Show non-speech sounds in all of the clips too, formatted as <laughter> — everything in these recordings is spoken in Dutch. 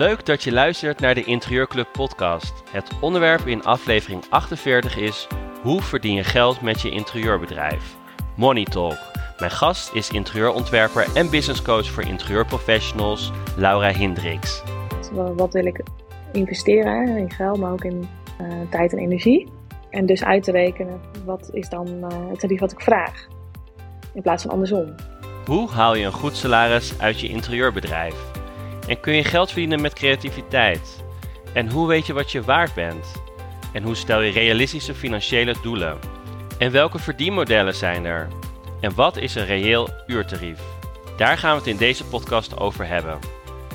Leuk dat je luistert naar de Interieurclub podcast. Het onderwerp in aflevering 48 is hoe verdien je geld met je interieurbedrijf? Money Talk. Mijn gast is interieurontwerper en businesscoach voor interieurprofessionals Laura Hendricks. Wat wil ik investeren in geld, maar ook in uh, tijd en energie? En dus uit te rekenen wat is dan uh, het tarief wat ik vraag, in plaats van andersom. Hoe haal je een goed salaris uit je interieurbedrijf? En kun je geld verdienen met creativiteit? En hoe weet je wat je waard bent? En hoe stel je realistische financiële doelen? En welke verdienmodellen zijn er? En wat is een reëel uurtarief? Daar gaan we het in deze podcast over hebben.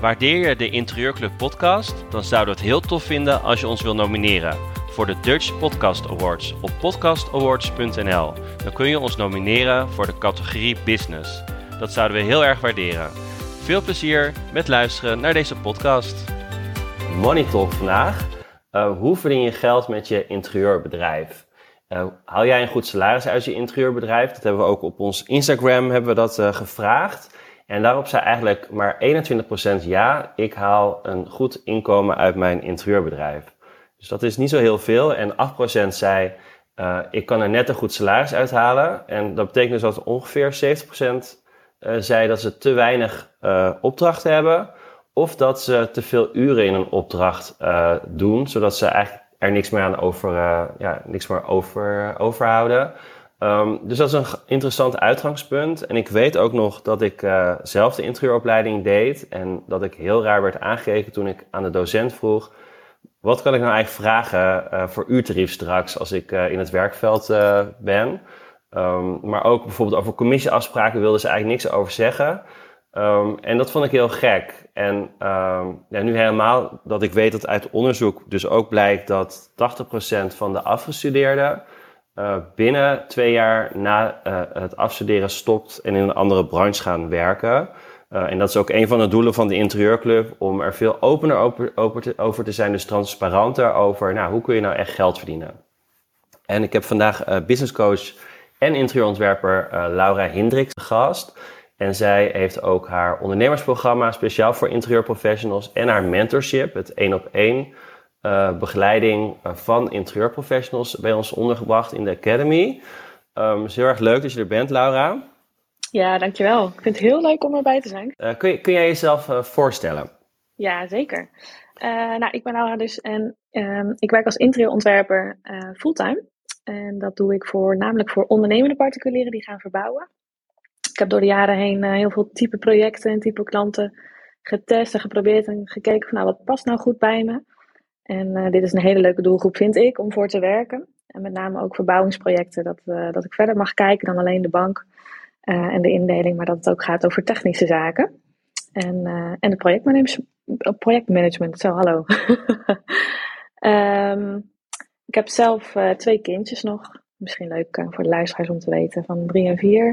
Waardeer je de Interieurclub podcast? Dan zouden we het heel tof vinden als je ons wil nomineren voor de Dutch Podcast Awards op podcastawards.nl. Dan kun je ons nomineren voor de categorie Business. Dat zouden we heel erg waarderen. Veel plezier met luisteren naar deze podcast. Money Talk vandaag. Uh, hoe verdien je geld met je interieurbedrijf? Uh, haal jij een goed salaris uit je interieurbedrijf? Dat hebben we ook op ons Instagram hebben we dat uh, gevraagd. En daarop zei eigenlijk maar 21% ja, ik haal een goed inkomen uit mijn interieurbedrijf. Dus dat is niet zo heel veel. En 8% zei, ik kan er net een goed salaris uithalen. En dat betekent dus dat ongeveer 70% uh, zei dat ze te weinig uh, opdrachten hebben. Of dat ze te veel uren in een opdracht doen, zodat ze eigenlijk er niks meer aan over, ja, niks meer over, overhouden. Um, dus dat is een interessant uitgangspunt. En ik weet ook nog dat ik zelf de interieuropleiding deed. En dat ik heel raar werd aangekeken toen ik aan de docent vroeg: wat kan ik nou eigenlijk vragen voor uurtarief straks als ik in het werkveld ben? Um, maar ook bijvoorbeeld over commissieafspraken wilden ze eigenlijk niks over zeggen. Um, en dat vond ik heel gek. En um, ja, nu helemaal dat ik weet dat uit onderzoek dus ook blijkt dat 80% van de afgestudeerden uh, binnen twee jaar na uh, het afstuderen stopt en in een andere branche gaan werken. Uh, en dat is ook een van de doelen van de interieurclub, om er veel opener over, over, te, over te zijn, dus transparanter over, nou, hoe kun je nou echt geld verdienen? En ik heb vandaag businesscoach en interieurontwerper Laura Hendricks gast. En zij heeft ook haar ondernemersprogramma speciaal voor interieurprofessionals en haar mentorship, het één op één uh, begeleiding uh, van interieurprofessionals bij ons ondergebracht in de Academy. Um, het is heel erg leuk dat je er bent, Laura. Ja, dankjewel. Ik vind het heel leuk om erbij te zijn. Uh, kun, je, kun jij jezelf voorstellen? Ja, zeker. nou, ik ben Laura dus en um, ik werk als interieurontwerper fulltime. En dat doe ik voornamelijk voor ondernemende particulieren die gaan verbouwen. Ik heb door de jaren heen heel veel type projecten en type klanten getest en geprobeerd en gekeken van nou, wat past nou goed bij me. En uh, dit is een hele leuke doelgroep, vind ik, om voor te werken. En met name ook verbouwingsprojecten, dat, uh, dat ik verder mag kijken dan alleen de bank en de indeling, maar dat het ook gaat over technische zaken. En, en de projectmanagement, projectmanagement zo hallo. um, <laughs> ik heb zelf twee kindjes nog. Misschien leuk voor de luisteraars om te weten, van drie en vier.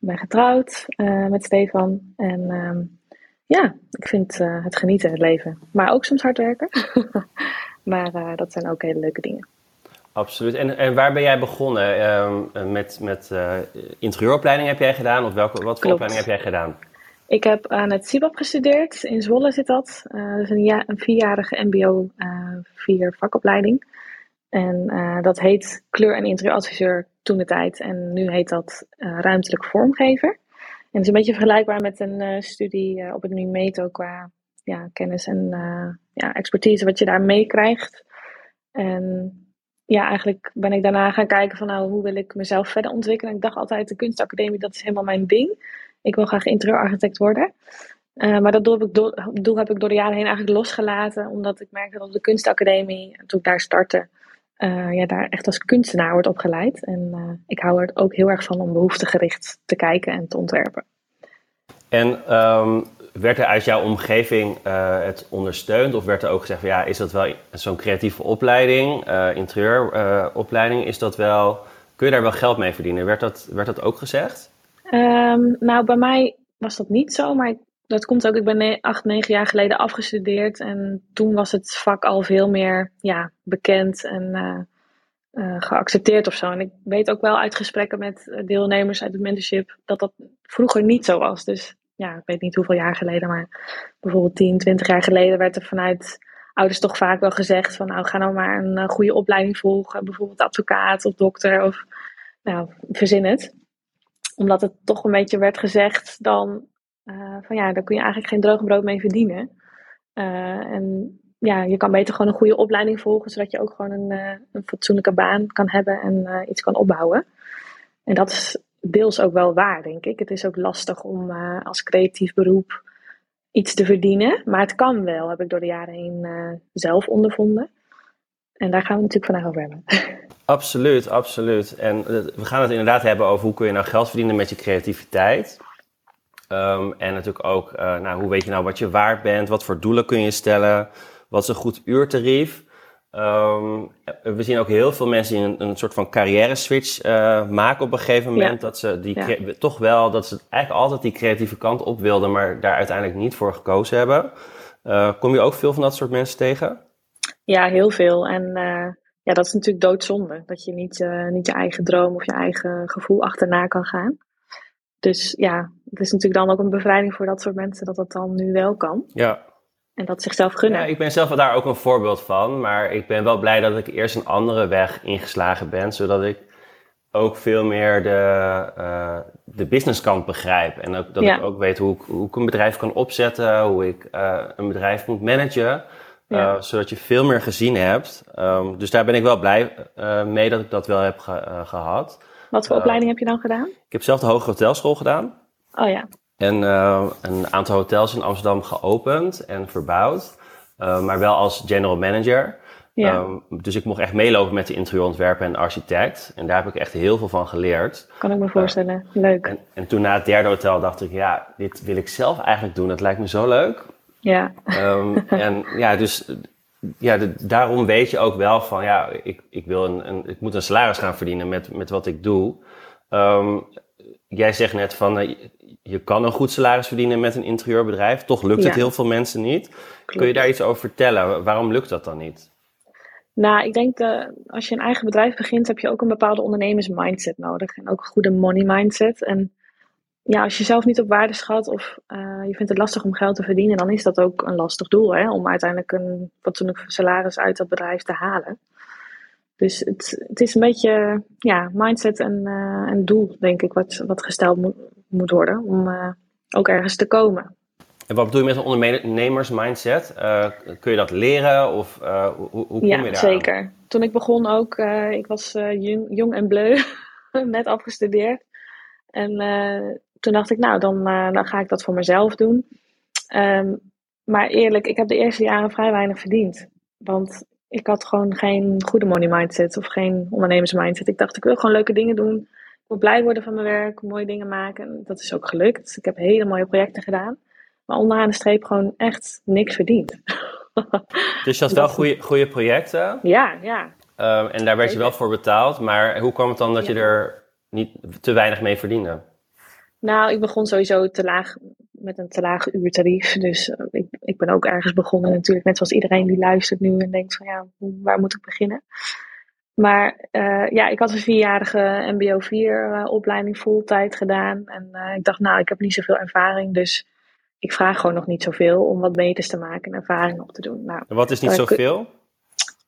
Ik ben getrouwd met Stefan. En um, ja, ik vind het genieten, het leven. Maar ook soms hard werken. <laughs> maar dat zijn ook hele leuke dingen. Absoluut. En, en waar ben jij begonnen? Uh, met met interieuropleiding heb jij gedaan? Of welke, wat voor opleiding heb jij gedaan? Ik heb aan het CIBAP gestudeerd. In Zwolle zit dat. dat is een, ja, een vierjarige mbo vier vakopleiding. En dat heet kleur- en interieuradviseur toen de tijd. En nu heet dat ruimtelijk vormgever. En het is een beetje vergelijkbaar met een uh, studie op het NUMETO qua ja, kennis en ja, expertise wat je daar meekrijgt. En ja, eigenlijk ben ik daarna gaan kijken van nou, hoe wil ik mezelf verder ontwikkelen. Ik dacht altijd, de kunstacademie, dat is helemaal mijn ding. Ik wil graag interieurarchitect worden. maar dat doel heb, ik doel heb ik door de jaren heen eigenlijk losgelaten. Omdat ik merkte dat op de kunstacademie, toen ik daar startte, uh, ja, daar echt als kunstenaar wordt opgeleid. En uh, ik hou er ook heel erg van om behoeftegericht te kijken en te ontwerpen. En um, werd er uit jouw omgeving uh, het ondersteund? Of werd er ook gezegd van ja, is dat wel zo'n creatieve opleiding, interieuropleiding, is dat wel, kun je daar wel geld mee verdienen? Werd dat, werd dat ook gezegd? Um, nou, bij mij was dat niet zo, maar ik dat komt ook, ik ben acht, negen jaar geleden afgestudeerd en toen was het vak al veel meer ja, bekend en uh, uh, geaccepteerd of zo. En ik weet ook wel uit gesprekken met deelnemers uit het mentorship dat dat vroeger niet zo was. Dus ja, ik weet niet hoeveel jaar geleden, maar bijvoorbeeld 10, 20 jaar geleden werd er vanuit ouders toch vaak wel gezegd van nou ga nou maar een eh, goede opleiding volgen, bijvoorbeeld advocaat of dokter of nou, verzin het. Omdat het toch een beetje werd gezegd dan uh, van ja, daar kun je eigenlijk geen droog brood mee verdienen. Uh, en ja, je kan beter gewoon een goede opleiding volgen, zodat je ook gewoon een, een fatsoenlijke baan kan hebben en iets kan opbouwen. En dat is deels ook wel waar, denk ik. Het is ook lastig om als creatief beroep iets te verdienen. Maar het kan wel, heb ik door de jaren heen zelf ondervonden. En daar gaan we natuurlijk vandaag over hebben. <laughs> Absoluut, absoluut. En we gaan het inderdaad hebben over hoe kun je nou geld verdienen met je creativiteit. Um, en natuurlijk ook, uh, nou, hoe weet je nou wat je waard bent? Wat voor doelen kun je stellen? Wat is een goed uurtarief? Um, we zien ook heel veel mensen die een, een soort van carrière switch uh, maken op een gegeven moment. Dat ze die ja. toch wel, dat ze eigenlijk altijd die creatieve kant op wilden, maar daar uiteindelijk niet voor gekozen hebben. Uh, kom je ook veel van dat soort mensen tegen? Ja, heel veel. En uh, ja, dat is natuurlijk doodzonde. Dat je niet, niet je eigen droom of je eigen gevoel achterna kan gaan. Dus ja, het is natuurlijk dan ook een bevrijding voor dat soort mensen dat dat dan nu wel kan. Ja. En dat zichzelf gunnen. Ja, ik ben zelf daar ook een voorbeeld van. Maar ik ben wel blij dat ik eerst een andere weg ingeslagen ben. Zodat ik ook veel meer de, uh, de businesskant begrijp. En ook, dat ja. ik ook weet hoe ik, hoe ik een bedrijf kan opzetten. Hoe ik uh, een bedrijf moet managen. Uh, ja. zodat je veel meer gezien hebt. Um, dus daar ben ik wel blij mee dat ik dat wel heb ge gehad. Wat voor opleiding heb je dan gedaan? Ik heb zelf de Hoge Hotelschool gedaan. Oh ja. En uh, een aantal hotels in Amsterdam geopend en verbouwd. Uh, maar wel als general manager. Ja. Um, dus ik mocht echt meelopen met de interieurontwerper en architect. En daar heb ik echt heel veel van geleerd. Kan ik me voorstellen. Uh, leuk. En, en, toen na het derde hotel dacht ik, ja, dit wil ik zelf eigenlijk doen. Het lijkt me zo leuk. Ja. Um, en <laughs> ja, dus ja, de, daarom weet je ook wel van, ja, ik, ik, wil een, een, ik moet een salaris gaan verdienen met, met wat ik doe. Um, jij zegt net van, je kan een goed salaris verdienen met een interieurbedrijf. Toch lukt ja. het heel veel mensen niet. Klopt. Kun je daar iets over vertellen? Waarom lukt dat dan niet? Nou, ik denk uh, als je een eigen bedrijf begint, heb je ook een bepaalde ondernemersmindset nodig. En ook een goede money mindset. En ja, als je zelf niet op waarde schat of uh, je vindt het lastig om geld te verdienen, dan is dat ook een lastig doel. Hè? Om uiteindelijk een fatsoenlijk salaris uit dat bedrijf te halen. Dus het, het is een beetje ja, mindset en, uh, en doel, denk ik, wat, wat gesteld moet, moet worden om uh, ook ergens te komen. En wat bedoel je met een ondernemersmindset? Uh, kun je dat leren of hoe, hoe kom ja, je daar? zeker. Toen ik begon ook, ik was jong, jong, en bleu, <laughs> net afgestudeerd. En toen dacht ik, nou, dan, dan ga ik dat voor mezelf doen. Um, maar eerlijk, ik heb de eerste jaren vrij weinig verdiend. Want ik had gewoon geen goede money mindset of geen ondernemersmindset. Ik dacht, ik wil gewoon leuke dingen doen. Ik wil blij worden van mijn werk, mooie dingen maken. En dat is ook gelukt. Ik heb hele mooie projecten gedaan. Maar onderaan de streep gewoon echt niks verdiend. <laughs> Dus je had wel goede, goede projecten? Ja, ja. Um, en daar werd je wel voor betaald. Maar hoe kwam het dan dat ja. je er niet te weinig mee verdiende? Nou, ik begon sowieso te laag met een te laag uurtarief. Dus uh, ik, ik ben ook ergens begonnen natuurlijk, net zoals iedereen die luistert nu en denkt van ja, waar moet ik beginnen? Maar uh, ja, ik had een vierjarige MBO 4 uh, opleiding fulltime gedaan. En ik dacht, nou, ik heb niet zoveel ervaring, dus ik vraag gewoon nog niet zoveel om wat beters te maken en ervaring op te doen. Nou, en wat is niet zoveel?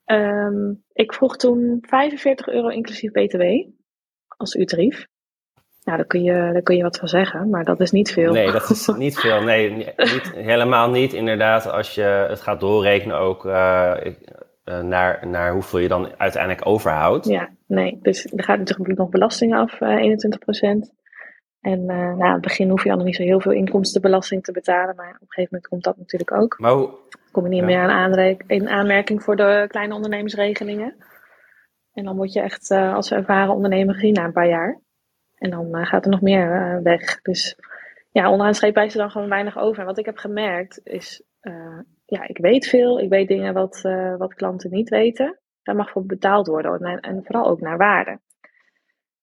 Um, ik vroeg toen 45 euro inclusief BTW als uurtarief. Nou, daar kun, je, daar kun je wat van zeggen, maar dat is niet veel. Nee, dat is <laughs> niet veel. Nee, niet, helemaal niet. Inderdaad, als je het gaat doorrekenen ook uh, naar, naar hoeveel je dan uiteindelijk overhoudt. Ja, nee. Dus er gaat natuurlijk nog belasting af, uh, 21 procent. En uh, nou, aan het begin hoef je dan nog niet zo heel veel inkomstenbelasting te betalen, maar op een gegeven moment komt dat natuurlijk ook. Maar hoe, kom je niet ja. meer aan in aanmerking voor de kleine ondernemersregelingen. En dan word je echt als ervaren ondernemer gezien na een paar jaar. En dan uh, gaat er nog meer uh, weg. Dus ja, onderaan streep blijft er dan gewoon weinig over. En wat ik heb gemerkt is, uh, ja, ik weet veel. Ik weet dingen wat, wat klanten niet weten. Daar mag voor betaald worden. En, en vooral ook naar waarde.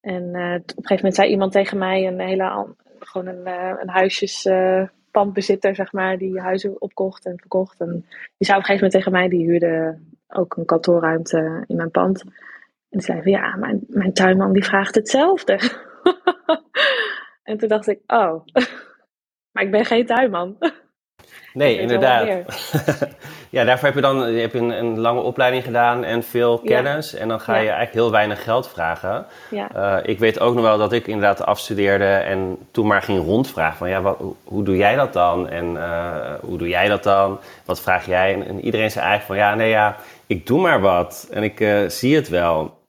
En op een gegeven moment zei iemand tegen mij, een hele, gewoon een, een huisjespandbezitter, zeg maar, die huizen opkocht en verkocht. En die zei op een gegeven moment tegen mij, die huurde ook een kantoorruimte in mijn pand. En die zei van ja, mijn, mijn tuinman die vraagt hetzelfde. <laughs> en toen dacht ik, oh, <laughs> Maar ik ben geen tuinman. Nee, inderdaad. <laughs> ja, daarvoor heb je dan je hebt een, een, lange opleiding gedaan en veel kennis. En dan ga je eigenlijk heel weinig geld vragen. Ja. Uh, ik weet ook nog wel dat ik inderdaad afstudeerde en toen maar ging rondvragen. Van ja, wat, hoe doe jij dat dan? En uh, hoe doe jij dat dan? Wat vraag jij? En, en, iedereen zei eigenlijk van ja, nee ja, ik doe maar wat. En ik uh, zie het wel.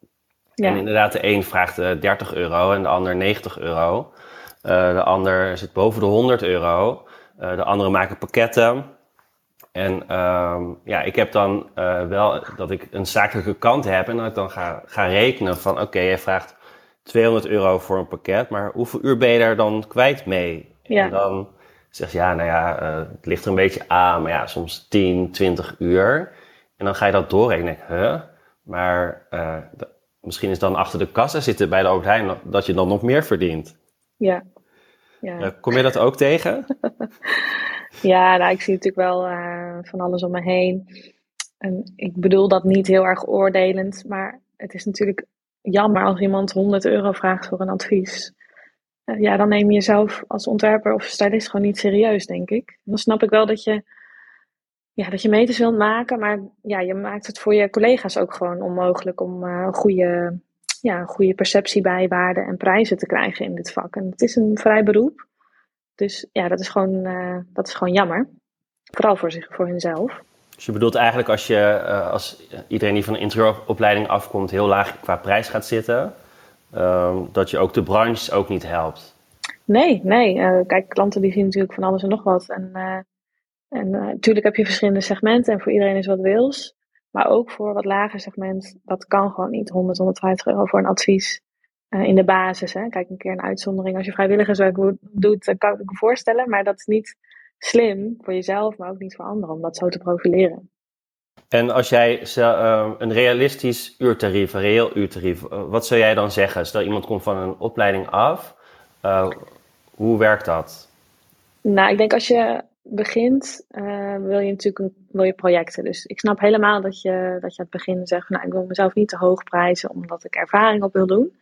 Ja. En inderdaad, de een vraagt 30 euro en de ander 90 euro. de ander zit boven de 100 euro. Eh, de anderen maken pakketten. En ehm, ja, ik heb dan wel dat ik een zakelijke kant heb en dat ik dan ga, ga rekenen van oké, je vraagt 200 euro voor een pakket, maar hoeveel uur ben je daar dan kwijt mee? Ja. En dan zeg je ja, nou ja, het ligt er een beetje aan, maar ja, soms 10, 20 uur. En dan ga je dat doorrekenen. Huh? Maar uh, misschien is dan achter de kassa zitten bij de Albert Heijn dat je dan nog meer verdient. Ja, ja. kom je dat ook tegen? <laughs> ja, nou, ik zie natuurlijk wel uh, van alles om me heen. En ik bedoel dat niet heel erg oordelend, maar het is natuurlijk jammer als iemand 100 euro vraagt voor een advies. Uh, ja, dan neem je jezelf als ontwerper of stylist gewoon niet serieus, denk ik. Dan snap ik wel dat je, ja, dat je meters wilt maken, maar ja, je maakt het voor je collega's ook gewoon onmogelijk om uh, een goede ja, goede perceptie bij waarden en prijzen te krijgen in dit vak. En het is een vrij beroep. Dus ja, dat is gewoon, uh, dat is gewoon jammer. Vooral voor, zich, voor hunzelf. Dus je bedoelt eigenlijk als, je, uh, als iedereen die van een interieuropleiding afkomt heel laag qua prijs gaat zitten, uh, dat je ook de branche ook niet helpt? Nee, nee. Kijk, klanten die zien natuurlijk van alles en nog wat. En, en natuurlijk heb je verschillende segmenten en voor iedereen is wat wils. Maar ook voor wat lager segment, dat kan gewoon niet. 100, 150 euro voor een advies uh, in de basis. Hè. Kijk, een keer een uitzondering. Als je vrijwilligerswerk doet, dan kan ik me voorstellen. Maar dat is niet slim voor jezelf, maar ook niet voor anderen, om dat zo te profileren. En als jij uh, een realistisch uurtarief, een reëel uurtarief, uh, wat zou jij dan zeggen? Stel iemand komt van een opleiding af, hoe werkt dat? Nou, ik denk als je begint, uh, wil je natuurlijk een, wil je projecten. Dus ik snap helemaal dat je, dat je aan het begin zegt, nou ik wil mezelf niet te hoog prijzen omdat ik ervaring op wil doen.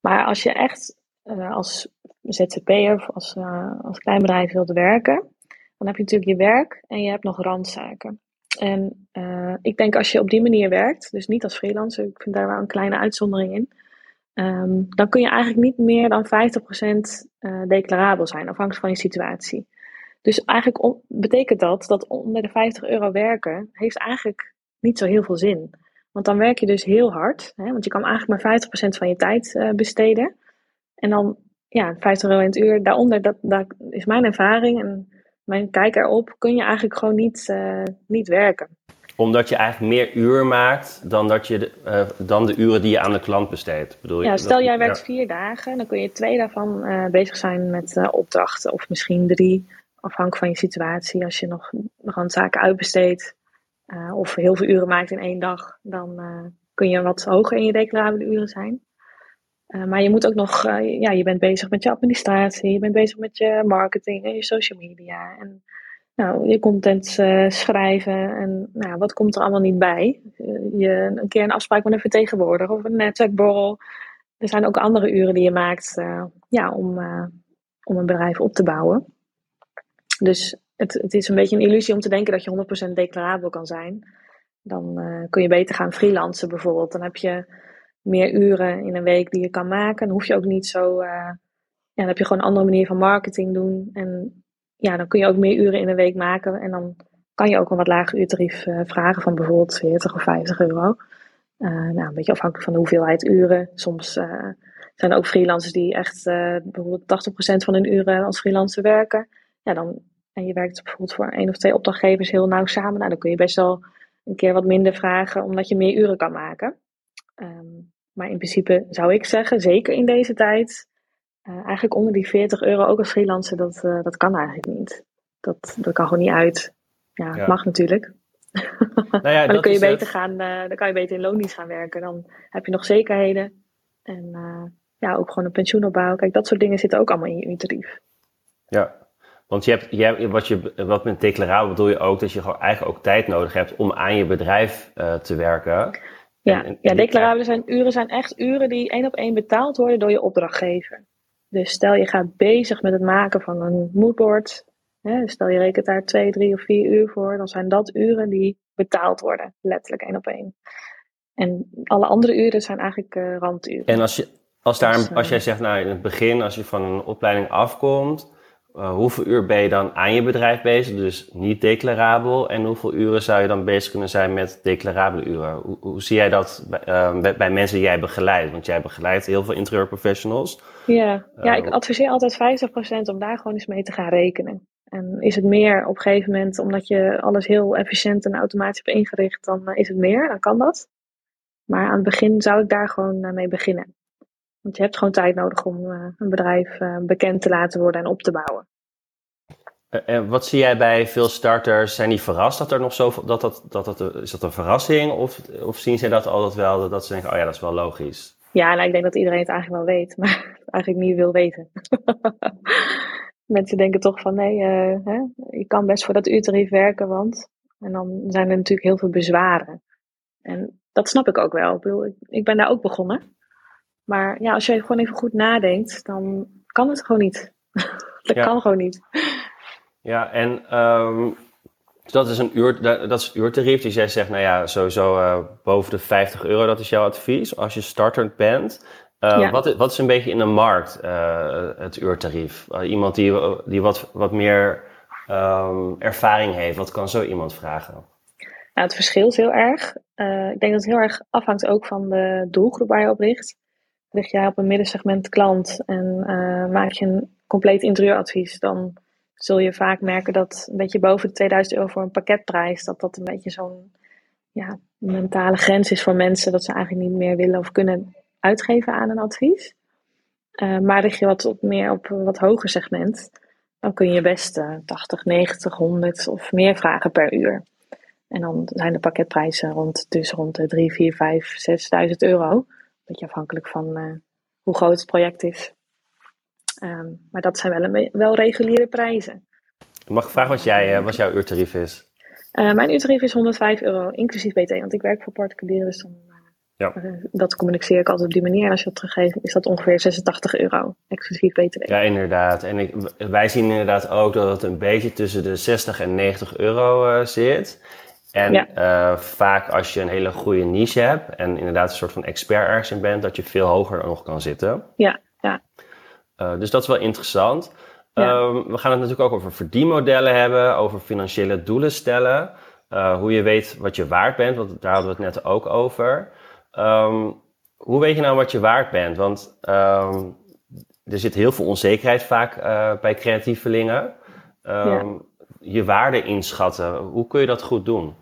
Maar als je echt uh, als ZZP'er of als, uh, als klein bedrijf wilt werken, dan heb je natuurlijk je werk en je hebt nog randzaken. En ik denk als je op die manier werkt, dus niet als freelancer, ik vind daar wel een kleine uitzondering in, um, dan kun je eigenlijk niet meer dan 50% declarabel zijn, afhankelijk van je situatie. Dus eigenlijk betekent dat dat onder de 50 euro werken heeft eigenlijk niet zo heel veel zin. Want dan werk je dus heel hard, hè, want je kan eigenlijk maar 50% van je tijd uh, besteden. En dan, ja, 50 euro in het uur, daaronder, dat, dat is mijn ervaring en mijn kijk erop, kun je eigenlijk gewoon niet, uh, niet werken. Omdat je eigenlijk meer uur maakt dan, dat je de, uh, dan de uren die je aan de klant besteedt. Bedoel ja, stel jij werkt vier dagen, dan kun je twee daarvan bezig zijn met opdrachten, of misschien drie afhankelijk van je situatie, als je nog randzaken uitbesteedt uh, of heel veel uren maakt in één dag, dan uh, kun je wat hoger in je declarabele uren zijn. Uh, maar je moet ook nog, ja, je bent bezig met je administratie, je bent bezig met je marketing en je social media en nou, je content schrijven en nou, wat komt er allemaal niet bij? je een keer een afspraak met een vertegenwoordiger of een netwerkborrel. Er zijn ook andere uren die je maakt ja, om, om een bedrijf op te bouwen. Dus het, het is een beetje een illusie om te denken dat je 100% declarabel kan zijn. Dan uh, kun je beter gaan freelancen bijvoorbeeld. Dan heb je meer uren in een week die je kan maken. Dan hoef je ook niet zo. Uh, ja, dan heb je gewoon een andere manier van marketing doen. En ja, dan kun je ook meer uren in een week maken. En dan kan je ook een wat lager uurtarief uh, vragen van bijvoorbeeld 40 of 50 euro. nou, een beetje afhankelijk van de hoeveelheid uren. Soms zijn er ook freelancers die echt bijvoorbeeld 80% van hun uren als freelancer werken. Ja, dan en je werkt bijvoorbeeld voor één of twee opdrachtgevers heel nauw samen, nou, dan kun je best wel een keer wat minder vragen, omdat je meer uren kan maken. Um, maar in principe zou ik zeggen, zeker in deze tijd, uh, eigenlijk onder die 40 euro ook als freelancer, dat, uh, dat kan eigenlijk niet. Dat, dat kan gewoon niet uit. Ja, ja. mag natuurlijk. <laughs> Nou ja, maar dan kun je beter gaan, uh, dan kan je beter in loondienst gaan werken. Dan heb je nog zekerheden. En ja, ook gewoon een pensioenopbouw. Kijk, dat soort dingen zitten ook allemaal in je tarief. Ja, want je hebt, je wat, je, wat met declarabel bedoel je ook dat je gewoon eigenlijk ook tijd nodig hebt om aan je bedrijf uh, te werken. Ja, en, en, ja declarabele zijn, uren zijn echt uren die één op één betaald worden door je opdrachtgever. Dus stel je gaat bezig met het maken van een moodboard. Hè, stel je rekent daar twee, drie of vier uur voor. Dan zijn dat uren die betaald worden. Letterlijk één op één. En alle andere uren zijn eigenlijk uh, randuren. En als, je, als, daar, dus, als jij zegt, nou in het begin, als je van een opleiding afkomt, uh, hoeveel uur ben je dan aan je bedrijf bezig, dus niet declarabel? En hoeveel uren zou je dan bezig kunnen zijn met declarabele uren? Hoe, hoe zie jij dat bij, uh, bij, mensen die jij begeleidt? Want jij begeleidt heel veel interieurprofessionals. Ja, ja ik adviseer altijd 50% om daar gewoon eens mee te gaan rekenen. En is het meer op een gegeven moment, omdat je alles heel efficiënt en automatisch hebt ingericht, dan is het meer, dan kan dat. Maar aan het begin zou ik daar gewoon mee beginnen. Want je hebt gewoon tijd nodig om uh, een bedrijf uh, bekend te laten worden en op te bouwen. En wat zie jij bij veel starters? Zijn die verrast dat er nog zoveel. Dat dat, dat, dat, is dat een verrassing? Of, of zien zij dat altijd wel? Dat ze denken: oh ja, dat is wel logisch. Ja, nou, ik denk dat iedereen het eigenlijk wel weet, <laughs> maar eigenlijk niet wil weten. <laughs> Mensen denken toch van: nee, uh, hè, je kan best voor dat uurtarief werken, want. En dan zijn er natuurlijk heel veel bezwaren. En dat snap ik ook wel. Ik, bedoel, ik ben daar ook begonnen. Maar ja, als je gewoon even goed nadenkt, dan kan het gewoon niet. <laughs> dat kan gewoon niet. Ja, en um, dat is een uur, dat is het uurtarief. Dus jij zegt, nou ja, sowieso uh, boven de 50 euro, dat is jouw advies als je starter bent. Uh, ja. wat, wat, is een beetje in de markt uh, het uurtarief? iemand die, die wat, wat meer um, ervaring heeft, wat kan zo iemand vragen? Nou, het verschilt heel erg. ik denk dat het heel erg afhangt ook van de doelgroep waar je op richt richt jij op een middensegment klant en uh, maak je een compleet interieuradvies, dan zul je vaak merken dat een beetje boven de 2000 euro voor een pakketprijs, dat dat een beetje zo'n ja, mentale grens is voor mensen, dat ze eigenlijk niet meer willen of kunnen uitgeven aan een advies. Uh, maar richt je wat op meer op een wat hoger segment, dan kun je best uh, 80, 90, 100 of meer vragen per uur. En dan zijn de pakketprijzen rond, dus rond de 3, 4, 5, 6000 euro beetje afhankelijk van uh, hoe groot het project is. Um, maar dat zijn wel, wel reguliere prijzen. Mag ik vragen wat, jij, uh, wat jouw uurtarief is? Uh, mijn uurtarief is 105 euro, inclusief BT, want ik werk voor particulieren, dus dan, ja. dat communiceer ik altijd op die manier. En als je dat teruggeeft, is dat ongeveer 86 euro, exclusief BTW. Ja, inderdaad. En ik, wij zien inderdaad ook dat het een beetje tussen de 60 en 90 euro zit. En uh, vaak als je een hele goede niche hebt en inderdaad een soort van expert ergens in bent, dat je veel hoger nog kan zitten. Ja, ja. Uh, dus dat is wel interessant. Ja. Um, we gaan het natuurlijk ook over verdienmodellen hebben, over financiële doelen stellen. Uh, hoe je weet wat je waard bent, want daar hadden we het net ook over. Um, hoe weet je nou wat je waard bent? Want um, er zit heel veel onzekerheid vaak bij creatievelingen. Ja. Je waarde inschatten, hoe kun je dat goed doen?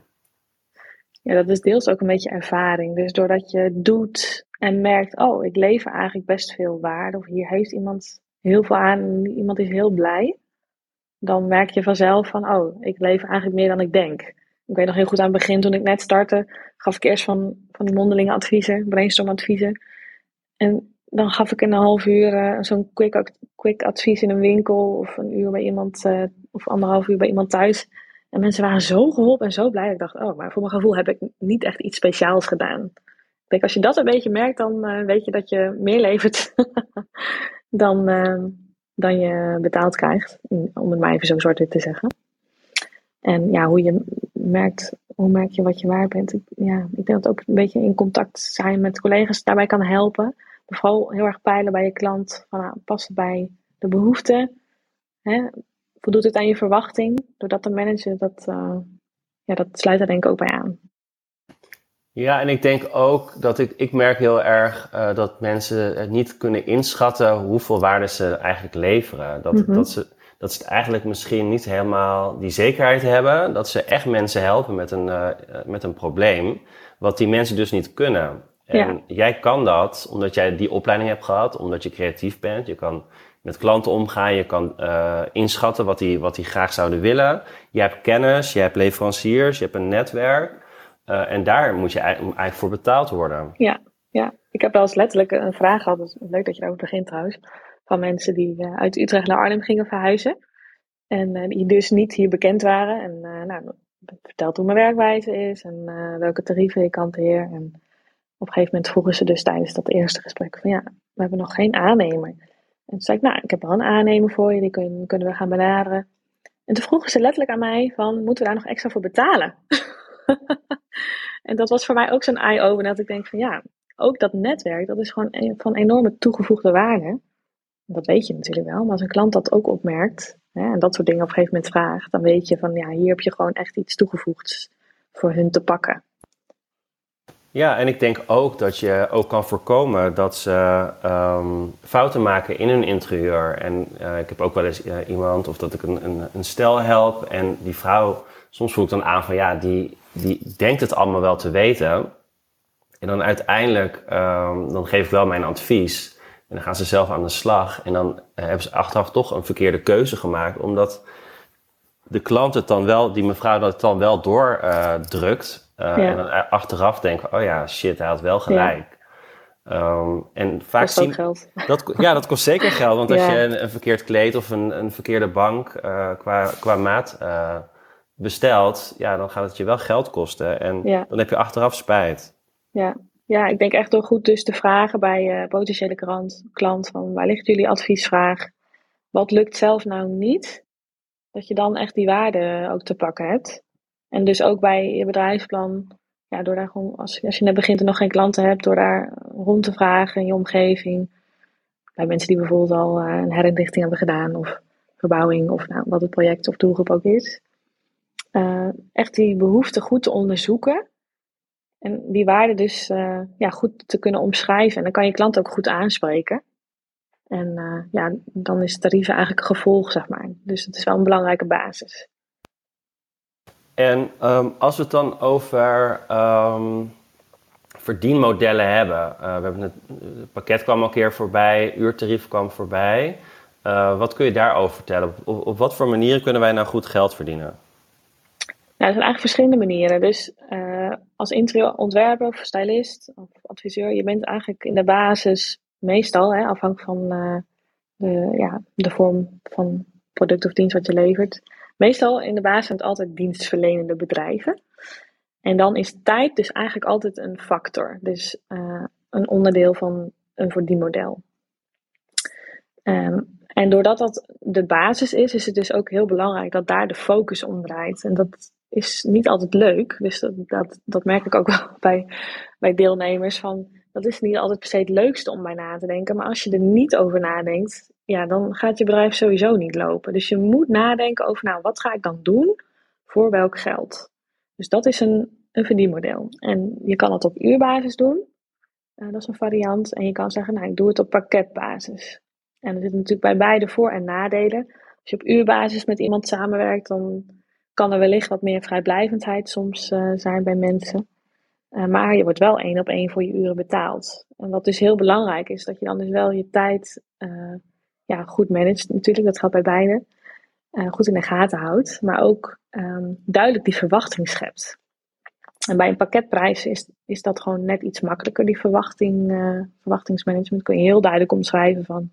Ja, dat is deels ook een beetje ervaring. Dus doordat je doet en merkt, oh, ik lever eigenlijk best veel waarde, of hier heeft iemand heel veel aan en iemand is heel blij, dan merk je vanzelf van, oh, ik lever eigenlijk meer dan ik denk. Ik weet nog heel goed aan het begin, toen ik net startte, gaf ik eerst van, van die mondelinge adviezen, brainstorm adviezen. En dan gaf ik in een half uur uh, zo'n quick, quick advies in een winkel, of een uur bij iemand, uh, of anderhalf uur bij iemand thuis. En mensen waren zo geholpen en zo blij. Ik dacht, oh, maar voor mijn gevoel heb ik niet echt iets speciaals gedaan. Ik denk, als je dat een beetje merkt, dan uh, weet je dat je meer levert <laughs> dan, uh, dan je betaald krijgt. Om het maar even zo zwart te zeggen. En ja, hoe je merkt, hoe merk je wat je waard bent. Ik, ja, ik denk dat ook een beetje in contact zijn met collega's daarbij kan helpen. vooral heel erg peilen bij je klant. Van, nou, past bij de behoeften? Voldoet het aan je verwachting? Door dat te managen, dat, uh, ja, dat sluit daar denk ik ook bij aan. Ja, en ik denk ook dat ik, ik merk heel erg uh, dat mensen het niet kunnen inschatten hoeveel waarde ze eigenlijk leveren. Dat, mm-hmm. dat, ze, dat ze eigenlijk misschien niet helemaal die zekerheid hebben dat ze echt mensen helpen met een, uh, met een probleem, wat die mensen dus niet kunnen. En ja. jij kan dat omdat jij die opleiding hebt gehad, omdat je creatief bent. Je kan met klanten omgaan. Je kan uh, inschatten wat die, wat die graag zouden willen. Je hebt kennis, je hebt leveranciers, je hebt een netwerk. Uh, en daar moet je eigenlijk voor betaald worden. Ja, ja. ik heb wel eens letterlijk een vraag gehad. Leuk dat je daarover begint trouwens. Van mensen die uh, uit Utrecht naar Arnhem gingen verhuizen. En die dus niet hier bekend waren. En nou, verteld hoe mijn werkwijze is en welke tarieven ik hanteer. En op een gegeven moment vroegen ze dus tijdens dat eerste gesprek van ja, we hebben nog geen aannemer. Toen zei ik, nou, ik heb wel een aannemer voor je, die kun, kunnen we gaan benaderen. En toen vroegen ze letterlijk aan mij van, moeten we daar nog extra voor betalen? <laughs> en dat was voor mij ook zo'n eye-opener, dat ik denk van ja, ook dat netwerk, dat is gewoon van enorme toegevoegde waarde. Dat weet je natuurlijk wel, maar als een klant dat ook opmerkt hè, en dat soort dingen op een gegeven moment vraagt, dan weet je van ja, hier heb je gewoon echt iets toegevoegd voor hun te pakken. Ja, en ik denk ook dat je ook kan voorkomen dat ze ehm, fouten maken in hun interieur. En uh, ik heb ook wel eens uh, iemand, of dat ik een, een, een, stel help. En die vrouw, soms voel ik dan aan van ja, die, die denkt het allemaal wel te weten. En dan uiteindelijk, um, dan geef ik wel mijn advies. En dan gaan ze zelf aan de slag. En dan uh, hebben ze achteraf toch een verkeerde keuze gemaakt. Omdat de klant het dan wel, die mevrouw dat het dan wel doordrukt. Ja. En dan achteraf denken, oh ja, shit, hij had wel gelijk. Ja. Um, en vaak kost zien, geld. Dat, ja, dat kost zeker geld. Want als je een, een, verkeerd kleed of een, een verkeerde bank uh, qua, qua maat uh, bestelt, ja, dan gaat het je wel geld kosten. En dan heb je achteraf spijt. Ja. ja, ik denk echt door goed dus te vragen bij potentiële klant, klant van waar ligt jullie adviesvraag? Wat lukt zelf nou niet? Dat je dan echt die waarde ook te pakken hebt. En dus ook bij je bedrijfsplan, ja, door daar gewoon, als, als je net begint en nog geen klanten hebt, door daar rond te vragen in je omgeving. Bij mensen die bijvoorbeeld al uh, een herinrichting hebben gedaan, of verbouwing, of nou, wat het project of doelgroep ook is. Uh, echt die behoefte goed te onderzoeken. En die waarde dus uh, ja, goed te kunnen omschrijven. En dan kan je klant ook goed aanspreken. En ja, dan is tarieven eigenlijk een gevolg, zeg maar. Dus het is wel een belangrijke basis. En um, als we het dan over um, verdienmodellen hebben. Uh, we hebben het, pakket kwam al een keer voorbij, uurtarief kwam voorbij. Uh, wat kun je daarover vertellen? Op, op, wat voor manieren kunnen wij nou goed geld verdienen? Nou, er zijn eigenlijk verschillende manieren. Dus uh, als interieurontwerper of stylist of adviseur, je bent eigenlijk in de basis meestal, hè, afhankelijk van de, ja, de vorm van product of dienst wat je levert, Meestal in de basis zijn het altijd dienstverlenende bedrijven. En dan is tijd dus eigenlijk altijd een factor. Dus uh, een onderdeel van een verdienmodel. Um, en doordat dat de basis is, is het dus ook heel belangrijk dat daar de focus om draait. En dat is niet altijd leuk. Dus dat, dat, dat merk ik ook wel <laughs> bij, bij deelnemers. Van, dat is niet altijd per se het leukste om bij na te denken. Maar als je er niet over nadenkt, ja, dan gaat je bedrijf sowieso niet lopen. Dus je moet nadenken over, nou, wat ga ik dan doen voor welk geld? Dus dat is een, een verdienmodel. En je kan het op uurbasis doen. Uh, dat is een variant. En je kan zeggen, nou, ik doe het op pakketbasis. En er zitten natuurlijk bij beide voor- en nadelen. Als je op uurbasis met iemand samenwerkt, dan kan er wellicht wat meer vrijblijvendheid soms uh, zijn bij mensen. Uh, maar je wordt wel één op één voor je uren betaald. En wat dus heel belangrijk is, dat je dan dus wel je tijd ja, goed managt natuurlijk, dat gaat bij beide. Uh, goed in de gaten houdt, maar ook um, duidelijk die verwachting schept. En bij een pakketprijs is, is dat gewoon net iets makkelijker, die verwachting, uh, verwachtingsmanagement. Kun je heel duidelijk omschrijven van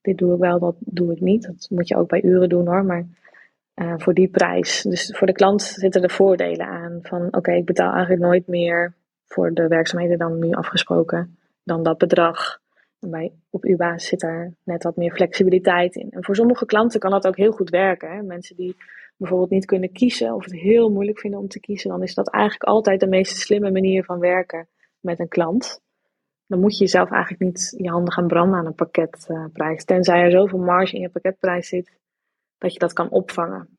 dit doe ik wel, dat doe ik niet. Dat moet je ook bij uren doen hoor, maar uh, voor die prijs. Dus voor de klant zitten er voordelen aan van oké, ik betaal eigenlijk nooit meer voor de werkzaamheden dan nu afgesproken dan dat bedrag. Bij, op uw basis zit daar net wat meer flexibiliteit in. En voor sommige klanten kan dat ook heel goed werken. Hè? Mensen die bijvoorbeeld niet kunnen kiezen of het heel moeilijk vinden om te kiezen, dan is dat eigenlijk altijd de meest slimme manier van werken met een klant. Dan moet je jezelf eigenlijk niet je handen gaan branden aan een pakketprijs. Tenzij er zoveel marge in je pakketprijs zit dat je dat kan opvangen.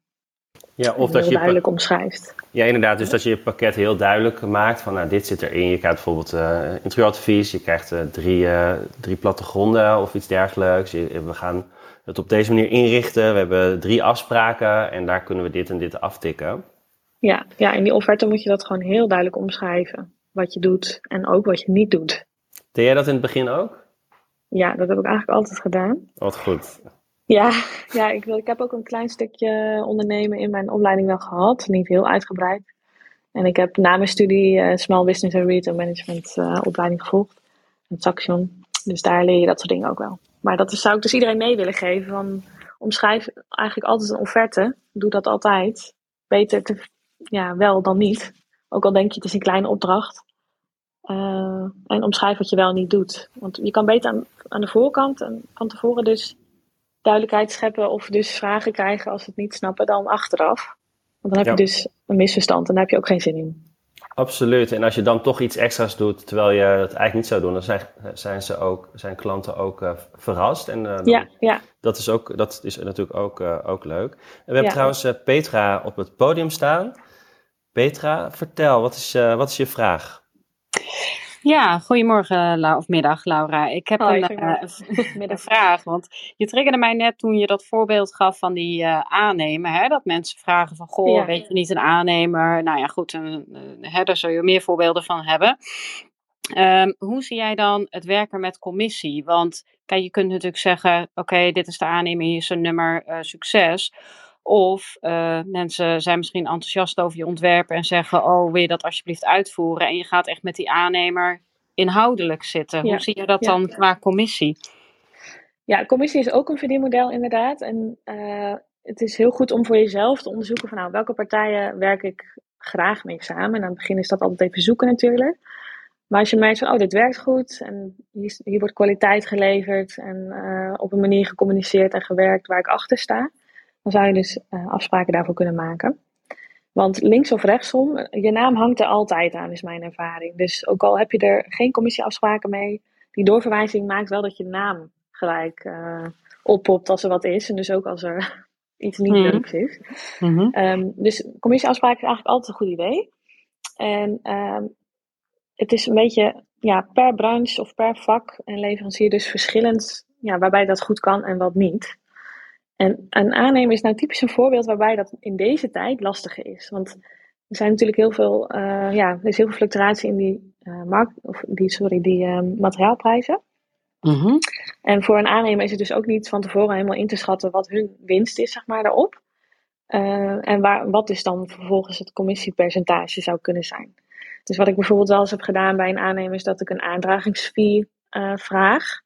Ja, of dat je duidelijk omschrijft. Ja, inderdaad. Dus dat je je pakket heel duidelijk maakt van nou, dit zit erin. Je krijgt bijvoorbeeld uh, interieuradvies, je krijgt uh, drie, uh, drie plattegronden of iets dergelijks. we gaan het op deze manier inrichten. We hebben drie afspraken en daar kunnen we dit en dit aftikken. Ja, ja, in die offerte moet je dat gewoon heel duidelijk omschrijven. Wat je doet en ook wat je niet doet. Deed jij dat in het begin ook? Ja, dat heb ik eigenlijk altijd gedaan. Wat goed. Ja, ja ik, wil, ik heb ook een klein stukje ondernemen in mijn opleiding wel gehad. Niet heel uitgebreid. En ik heb na mijn studie uh, Small Business and Retail Management uh, opleiding gevolgd. Het Saxion. Dus daar leer je dat soort dingen ook wel. Maar dat zou ik dus iedereen mee willen geven. Van, omschrijf eigenlijk altijd een offerte. Doe dat altijd. Beter te, ja, wel dan niet. Ook al denk je het is een kleine opdracht. en omschrijf wat je wel niet doet. Want je kan beter aan, aan de voorkant en van tevoren dus duidelijkheid scheppen of dus vragen krijgen als ze het niet snappen dan achteraf. Want dan heb je dus een misverstand en daar heb je ook geen zin in. Absoluut. En als je dan toch iets extra's doet terwijl je het eigenlijk niet zou doen, dan zijn, zijn, ze ook, zijn klanten ook uh, verrast. En uh, ja, ja. Dat, is ook, dat is natuurlijk ook, uh, ook leuk. En we hebben trouwens Petra op het podium staan. Petra, vertel, wat is, wat is je vraag? Ja, goedemorgen of middag Laura. Ik heb een, uh, <laughs> <laughs> vraag, want je triggerde mij net toen je dat voorbeeld gaf van die uh, aannemer. Hè, dat mensen vragen van, goh, weet je niet een aannemer? Nou ja, goed, een, hè, daar zul je meer voorbeelden van hebben. Um, hoe zie jij dan het werken met commissie? Want kijk, je kunt natuurlijk zeggen, oké, dit is de aannemer, hier is een nummer, uh, succes. Of uh, mensen zijn misschien enthousiast over je ontwerpen en zeggen: Oh, wil je dat alsjeblieft uitvoeren? En je gaat echt met die aannemer inhoudelijk zitten. Hoe zie je dat dan qua commissie? Ja, commissie is ook een verdienmodel inderdaad. En uh, het is heel goed om voor jezelf te onderzoeken van nou, welke partijen werk ik graag mee samen. En aan het begin is dat altijd even zoeken natuurlijk. Maar als je merkt van, oh, dit werkt goed en hier, hier wordt kwaliteit geleverd en uh, op een manier gecommuniceerd en gewerkt waar ik achter sta, dan zou je dus uh, afspraken daarvoor kunnen maken. Want links of rechtsom, je naam hangt er altijd aan, is mijn ervaring. Dus ook al heb je er geen commissieafspraken mee, die doorverwijzing maakt wel dat je naam gelijk uh, oppopt als er wat is. En dus ook als er <laughs> iets niet mm leuks is. Mm -hmm. um, dus commissieafspraken is eigenlijk altijd een goed idee. En um, het is een beetje ja, per branche of per vak en leverancier dus verschillend ja, waarbij dat goed kan en wat niet. En een aannemer is nou typisch een voorbeeld waarbij dat in deze tijd lastiger is. Want er zijn natuurlijk heel veel, uh, ja, er is heel veel fluctuatie in die, uh, markt, of die, sorry, die uh, materiaalprijzen. Mm -hmm. En voor een aannemer is het dus ook niet van tevoren helemaal in te schatten wat hun winst is, zeg maar, daarop. en waar, wat dus dan vervolgens het commissiepercentage zou kunnen zijn. Dus wat ik bijvoorbeeld wel eens heb gedaan bij een aannemer is dat ik een aandragingsfee vraag.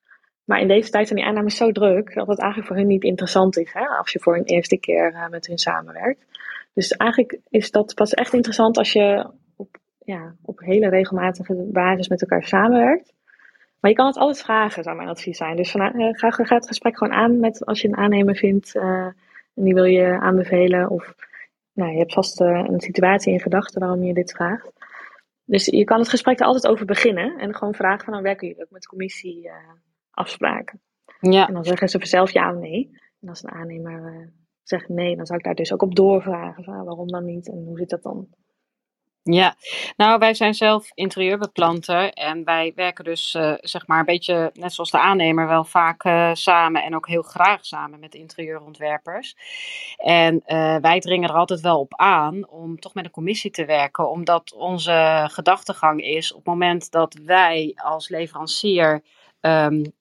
Maar in deze tijd zijn die aannames zo druk dat het eigenlijk voor hun niet interessant is hè, als je voor een eerste keer uh, met hun samenwerkt. Dus eigenlijk is dat pas echt interessant als je op, ja, op hele regelmatige basis met elkaar samenwerkt. Maar je kan het altijd vragen, zou mijn advies zijn. Dus uh, ga, het gesprek gewoon aan met als je een aannemer vindt uh, en die wil je aanbevelen. Of nou, je hebt vast een situatie in gedachten waarom je dit vraagt. Dus je kan het gesprek er altijd over beginnen en gewoon vragen van, dan nou, werken jullie ook met de commissie afspraken. Ja. En dan zeggen ze vanzelf ja of nee. En als een aannemer uh, zegt nee, dan zou ik daar dus ook op doorvragen. Van, ah, waarom dan niet en hoe zit dat dan? Ja, nou wij zijn zelf interieurbeplanter en wij werken dus uh, zeg maar een beetje net zoals de aannemer wel vaak uh, samen en ook heel graag samen met interieurontwerpers. En uh, wij dringen er altijd wel op aan om toch met een commissie te werken, omdat onze gedachtegang is op het moment dat wij als leverancier um,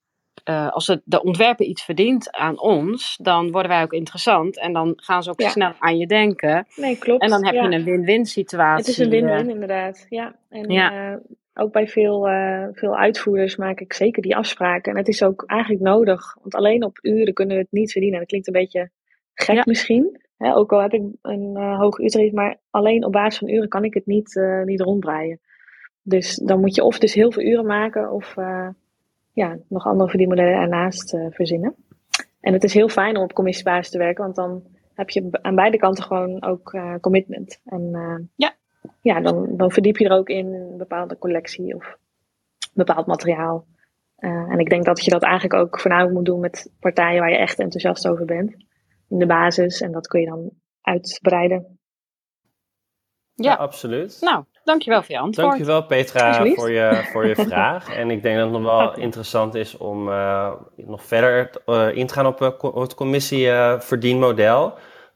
uh, als het, de ontwerper iets verdient aan ons, dan worden wij ook interessant. En dan gaan ze ook ja. snel aan je denken. Nee, klopt. En dan heb ja. je een win-win situatie. Het is een win-win, uh, inderdaad. Ja. En ja. Uh, ook bij veel, veel uitvoerders maak ik zeker die afspraken. En het is ook eigenlijk nodig. Want alleen op uren kunnen we het niet verdienen. Dat klinkt een beetje gek misschien. Hè, ook al heb ik een hoog uurtarief, maar alleen op basis van uren kan ik het niet, niet rondbreien. Dus dan moet je of dus heel veel uren maken of ja, nog andere verdienmodellen ernaast uh, verzinnen. En het is heel fijn om op commissiebasis te werken, want dan heb je aan beide kanten gewoon ook uh, commitment. En uh, ja, ja dan, dan verdiep je er ook in een bepaalde collectie of bepaald materiaal. en ik denk dat je dat eigenlijk ook voornamelijk moet doen met partijen waar je echt enthousiast over bent. In de basis. En dat kun je dan uitbreiden. Ja, ja absoluut. Nou, Dankjewel voor je antwoord. Dankjewel Petra voor je, voor je vraag. En ik denk dat het nog wel <laughs> interessant is om uh, nog verder uh, in te gaan op, uh, het commissieverdienmodel.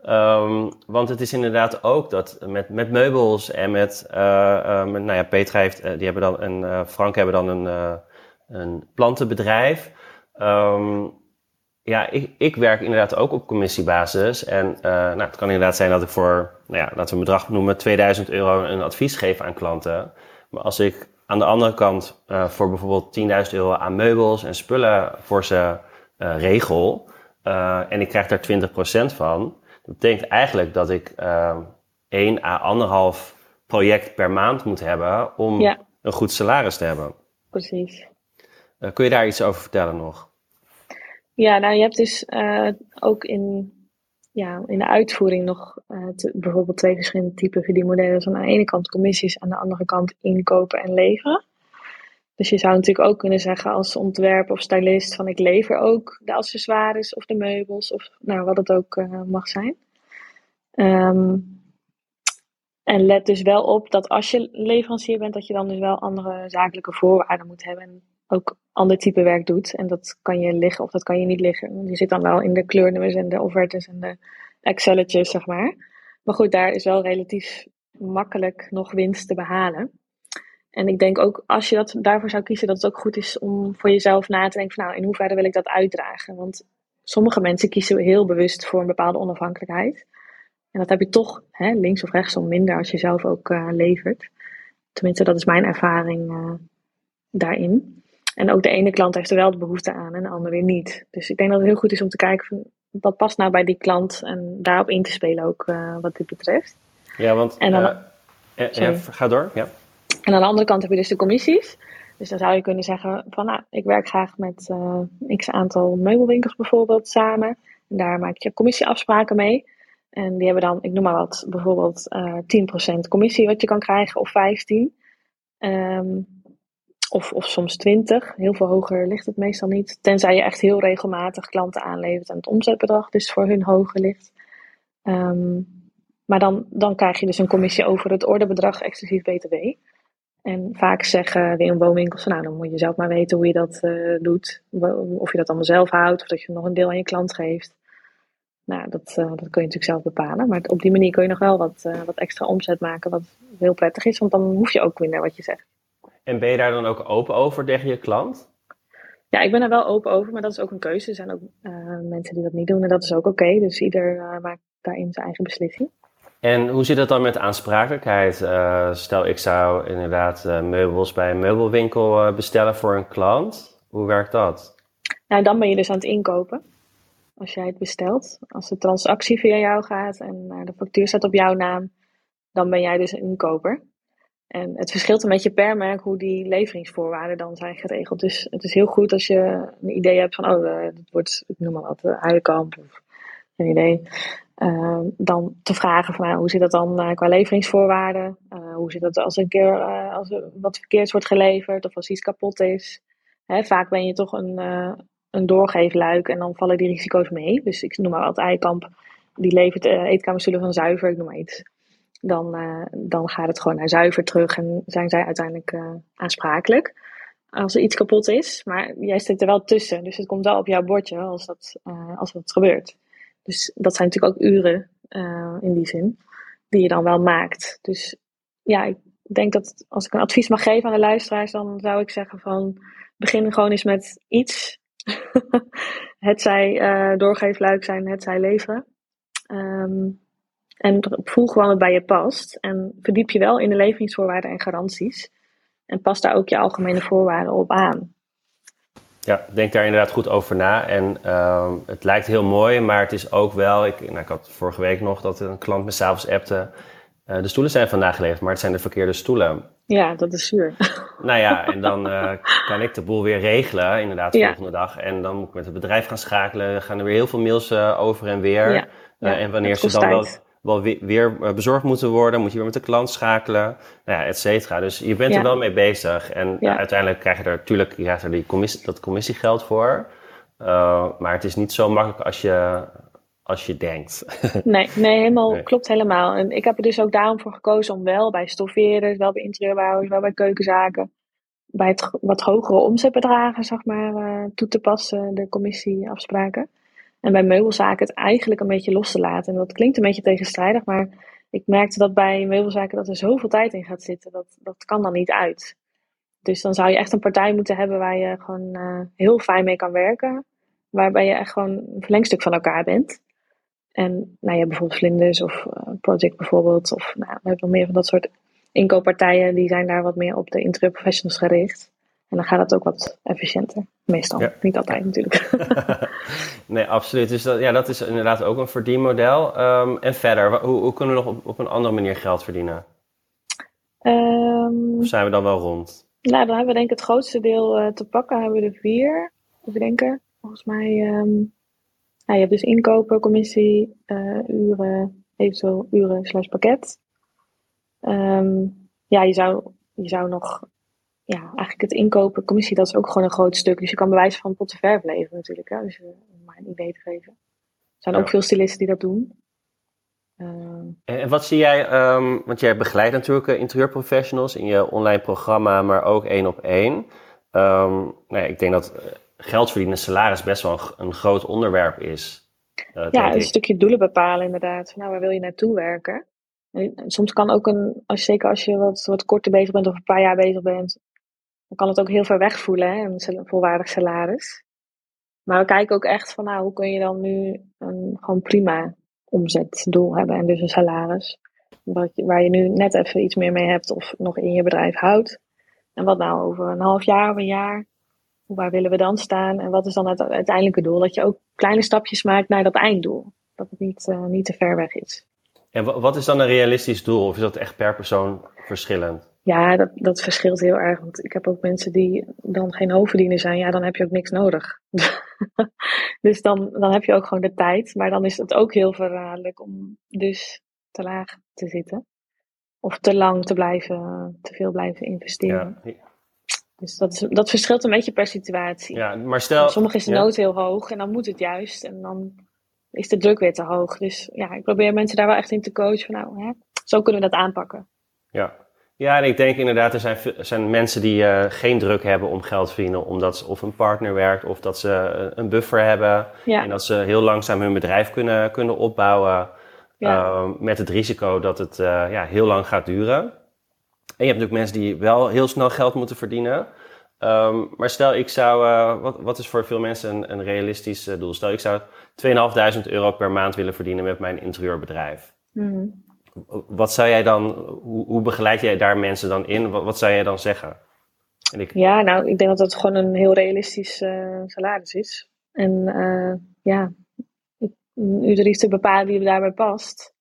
Um, want het is inderdaad ook dat met, met meubels en met, met nou ja, Petra heeft, die hebben dan een, Frank hebben dan een, een plantenbedrijf. Um, ja, ik, ik werk inderdaad ook op commissiebasis. En uh, nou, het kan inderdaad zijn dat ik voor, nou ja, laten we een bedrag noemen, 2000 euro een advies geef aan klanten. Maar als ik aan de andere kant uh, voor bijvoorbeeld 10.000 euro aan meubels en spullen voor ze uh, regel en ik krijg daar 20% van, dat betekent eigenlijk dat ik 1 à 1,5 project per maand moet hebben om ja. een goed salaris te hebben. Precies. Kun je daar iets over vertellen nog? Ja, nou je hebt dus uh, ook in, ja, in de uitvoering nog te, bijvoorbeeld twee verschillende typen verdienmodellen. Dus aan de ene kant commissies, aan de andere kant inkopen en leveren. Dus je zou natuurlijk ook kunnen zeggen als ontwerper of stylist van ik lever ook de accessoires of de meubels of nou, wat het ook uh, mag zijn. Um, en let dus wel op dat als je leverancier bent, dat je dan dus wel andere zakelijke voorwaarden moet hebben. En ook ander type werk doet. En dat kan je liggen of dat kan je niet liggen. Je zit dan wel in de kleurnummers en de offertes en de Excelletjes, zeg maar. Maar goed, daar is wel relatief makkelijk nog winst te behalen. En ik denk ook als je dat daarvoor zou kiezen, dat het ook goed is om voor jezelf na te denken van nou, in hoeverre wil ik dat uitdragen? Want sommige mensen kiezen heel bewust voor een bepaalde onafhankelijkheid. En dat heb je toch hè, links of rechtsom minder als je zelf ook uh, levert. Tenminste, dat is mijn ervaring uh, daarin. En ook de ene klant heeft er wel de behoefte aan en de andere weer niet. Dus ik denk dat het heel goed is om te kijken van, wat past nou bij die klant en daarop in te spelen ook uh, wat dit betreft. Ja, want en dan, ja, ga door. Ja. En aan de andere kant heb je dus de commissies. Dus dan zou je kunnen zeggen van nou, ik werk graag met x aantal meubelwinkels bijvoorbeeld samen. En daar maak je commissieafspraken mee. En die hebben dan, ik noem maar wat, bijvoorbeeld uh, eh, 10% commissie wat je kan krijgen of 15%. Um, ehm, of, of soms 20. Heel veel hoger ligt het meestal niet. Tenzij je echt heel regelmatig klanten aanlevert en het omzetbedrag dus voor hun hoger ligt. Um, maar dan, dan krijg je dus een commissie over het orderbedrag exclusief BTW. En vaak zeggen de inwoonwinkels van nou, dan moet je zelf maar weten hoe je dat uh, doet. Of je dat allemaal zelf houdt of dat je nog een deel aan je klant geeft. Nou, dat, uh, dat kun je natuurlijk zelf bepalen. Maar op die manier kun je nog wel wat, uh, wat extra omzet maken, wat heel prettig is, want dan hoef je ook minder wat je zegt. En ben je daar dan ook open over tegen je klant? Ja, ik ben er wel open over, maar dat is ook een keuze. Er zijn ook uh, mensen die dat niet doen en dat is ook oké. Okay. Dus ieder maakt daarin zijn eigen beslissing. En hoe zit het dan met aansprakelijkheid? stel, ik zou inderdaad meubels bij een meubelwinkel bestellen voor een klant. Hoe werkt dat? Nou, dan ben je dus aan het inkopen als jij het bestelt. Als de transactie via jou gaat en de factuur staat op jouw naam, dan ben jij dus een inkoper. En het verschilt een beetje per merk hoe die leveringsvoorwaarden dan zijn geregeld. Dus het is heel goed als je een idee hebt van, oh, uh, het wordt, ik noem maar wat, uh, Heidekamp of een idee. Uh, dan te vragen van, nou, hoe zit dat dan qua leveringsvoorwaarden? hoe zit dat als een keer als wat verkeerd wordt geleverd of als iets kapot is? Hè, vaak ben je toch een, een doorgeefluik en dan vallen die risico's mee. Dus ik noem maar wat Eikamp, die levert eetkamerstoelen van zuiver, ik noem maar iets. Dan, uh, dan gaat het gewoon naar zuiver terug en zijn zij uiteindelijk uh, aansprakelijk als er iets kapot is. Maar jij zit er wel tussen, dus het komt wel op jouw bordje als dat, als dat gebeurt. Dus dat zijn natuurlijk ook uren in die zin, die je dan wel maakt. Dus ja, ik denk dat als ik een advies mag geven aan de luisteraars, dan zou ik zeggen van begin gewoon eens met iets <laughs> het zij doorgeefluik zijn, het zij leveren. Um, en voel gewoon wat bij je past. En verdiep je wel in de leveringsvoorwaarden en garanties. En pas daar ook je algemene voorwaarden op aan. Ja, denk daar inderdaad goed over na. En uh, het lijkt heel mooi, maar het is ook wel. Ik, nou, ik had vorige week nog dat een klant me s'avonds appte. Uh, de stoelen zijn vandaag geleverd, maar het zijn de verkeerde stoelen. Ja, dat is zuur. <laughs> Nou ja, en dan uh, kan ik de boel weer regelen, inderdaad, de volgende dag. En dan moet ik met het bedrijf gaan schakelen. gaan er weer heel veel mails uh, over en weer. Ja. En wanneer ze dan wel, wel weer, weer, bezorgd moeten worden, moet je weer met de klant schakelen. Nou ja, et cetera. Dus je bent er wel mee bezig. En uiteindelijk krijg je er, natuurlijk, je krijgt er die commissie, dat commissiegeld voor. maar het is niet zo makkelijk als je als je denkt. <laughs> Nee, nee helemaal, klopt helemaal. En ik heb er dus ook daarom voor gekozen om wel bij stoffeerders, wel bij interieurbouwers, wel bij keukenzaken, bij het wat hogere omzetbedragen, zeg maar, uh, toe te passen, de commissieafspraken. En bij meubelzaken het eigenlijk een beetje los te laten. En dat klinkt een beetje tegenstrijdig, maar ik merkte dat bij meubelzaken dat er zoveel tijd in gaat zitten. Dat, dat kan dan niet uit. Dus dan zou je echt een partij moeten hebben waar je gewoon uh, heel fijn mee kan werken. Waarbij je echt gewoon een verlengstuk van elkaar bent. En nou ja, bijvoorbeeld Vlinders of uh, Project bijvoorbeeld. Of nou, we hebben nog meer van dat soort inkooppartijen. Die zijn daar wat meer op de interieur professionals gericht. En dan gaat het ook wat efficiënter. Meestal. Niet altijd natuurlijk. <laughs> nee, absoluut. Dus dat, ja, dat is inderdaad ook een verdienmodel. Um, en verder, hoe, hoe, kunnen we nog op, op, een andere manier geld verdienen? Um, of zijn we dan wel rond? Nou, dan hebben we denk ik het grootste deel uh, te pakken. Hebben we er vier, even denken. Volgens mij, um, nou, je hebt dus inkopen, commissie, uh, uren, eventueel uren slash pakket. Ja, je zou, je zou nog, ja, eigenlijk het inkopen, commissie, dat is ook gewoon een groot stuk. Dus je kan bewijs van pot verf leveren natuurlijk, hè, dus, om maar een idee te geven. Er zijn ook veel stylisten die dat doen. Uh, en wat zie jij, um, want jij begeleidt natuurlijk interieurprofessionals in je online programma, maar ook één op één. Um, nou ja, ik denk dat geld verdienen, salaris best wel een, een groot onderwerp is. Uh, ja, een stukje doelen bepalen inderdaad. Nou, waar wil je naartoe werken? En soms kan ook een, als, zeker als je wat, wat korter bezig bent of een paar jaar bezig bent, dan kan het ook heel ver weg voelen, hè, een volwaardig salaris. Maar we kijken ook echt van, nou, hoe kun je dan nu een gewoon prima omzetdoel hebben en dus een salaris. Waar je nu net even iets meer mee hebt of nog in je bedrijf houdt. En wat nou over een half jaar of een jaar? Waar willen we dan staan? En wat is dan het uiteindelijke doel? Dat je ook kleine stapjes maakt naar dat einddoel. Dat het niet, uh, niet te ver weg is. En wat is dan een realistisch doel? Of is dat echt per persoon verschillend? Ja, dat, dat verschilt heel erg. Want ik heb ook mensen die dan geen hoofdverdiener zijn. Ja, dan heb je ook niks nodig. <laughs> dus dan, dan heb je ook gewoon de tijd. Maar dan is het ook heel verraderlijk om dus te laag te zitten. Of te lang te blijven, te veel blijven investeren. Ja. Dus dat, is, dat verschilt een beetje per situatie. Ja, maar stel... Sommige is de nood heel hoog en dan moet het juist. En dan is de druk weer te hoog. Dus ja, ik probeer mensen daar wel echt in te coachen. Van, nou, hè, zo kunnen we dat aanpakken. Ja, ja, en ik denk inderdaad, er zijn, zijn mensen die uh, geen druk hebben om geld te verdienen, omdat ze of een partner werkt of dat ze uh, een buffer hebben. Ja. En dat ze heel langzaam hun bedrijf kunnen, kunnen opbouwen. Ja. Uh, met het risico dat het ja, heel lang gaat duren. En je hebt natuurlijk mensen die wel heel snel geld moeten verdienen. Um, maar stel ik zou, wat, wat is voor veel mensen een, een realistisch doel? Stel ik zou 2.500 euro per maand willen verdienen met mijn interieurbedrijf. Mm. Wat zou jij dan, hoe, hoe, begeleid jij daar mensen dan in? Wat, wat zou jij dan zeggen? Ja, nou, ik denk dat dat gewoon een heel realistisch uh, salaris is. En uh, ja, u de te bepalen die daarbij past.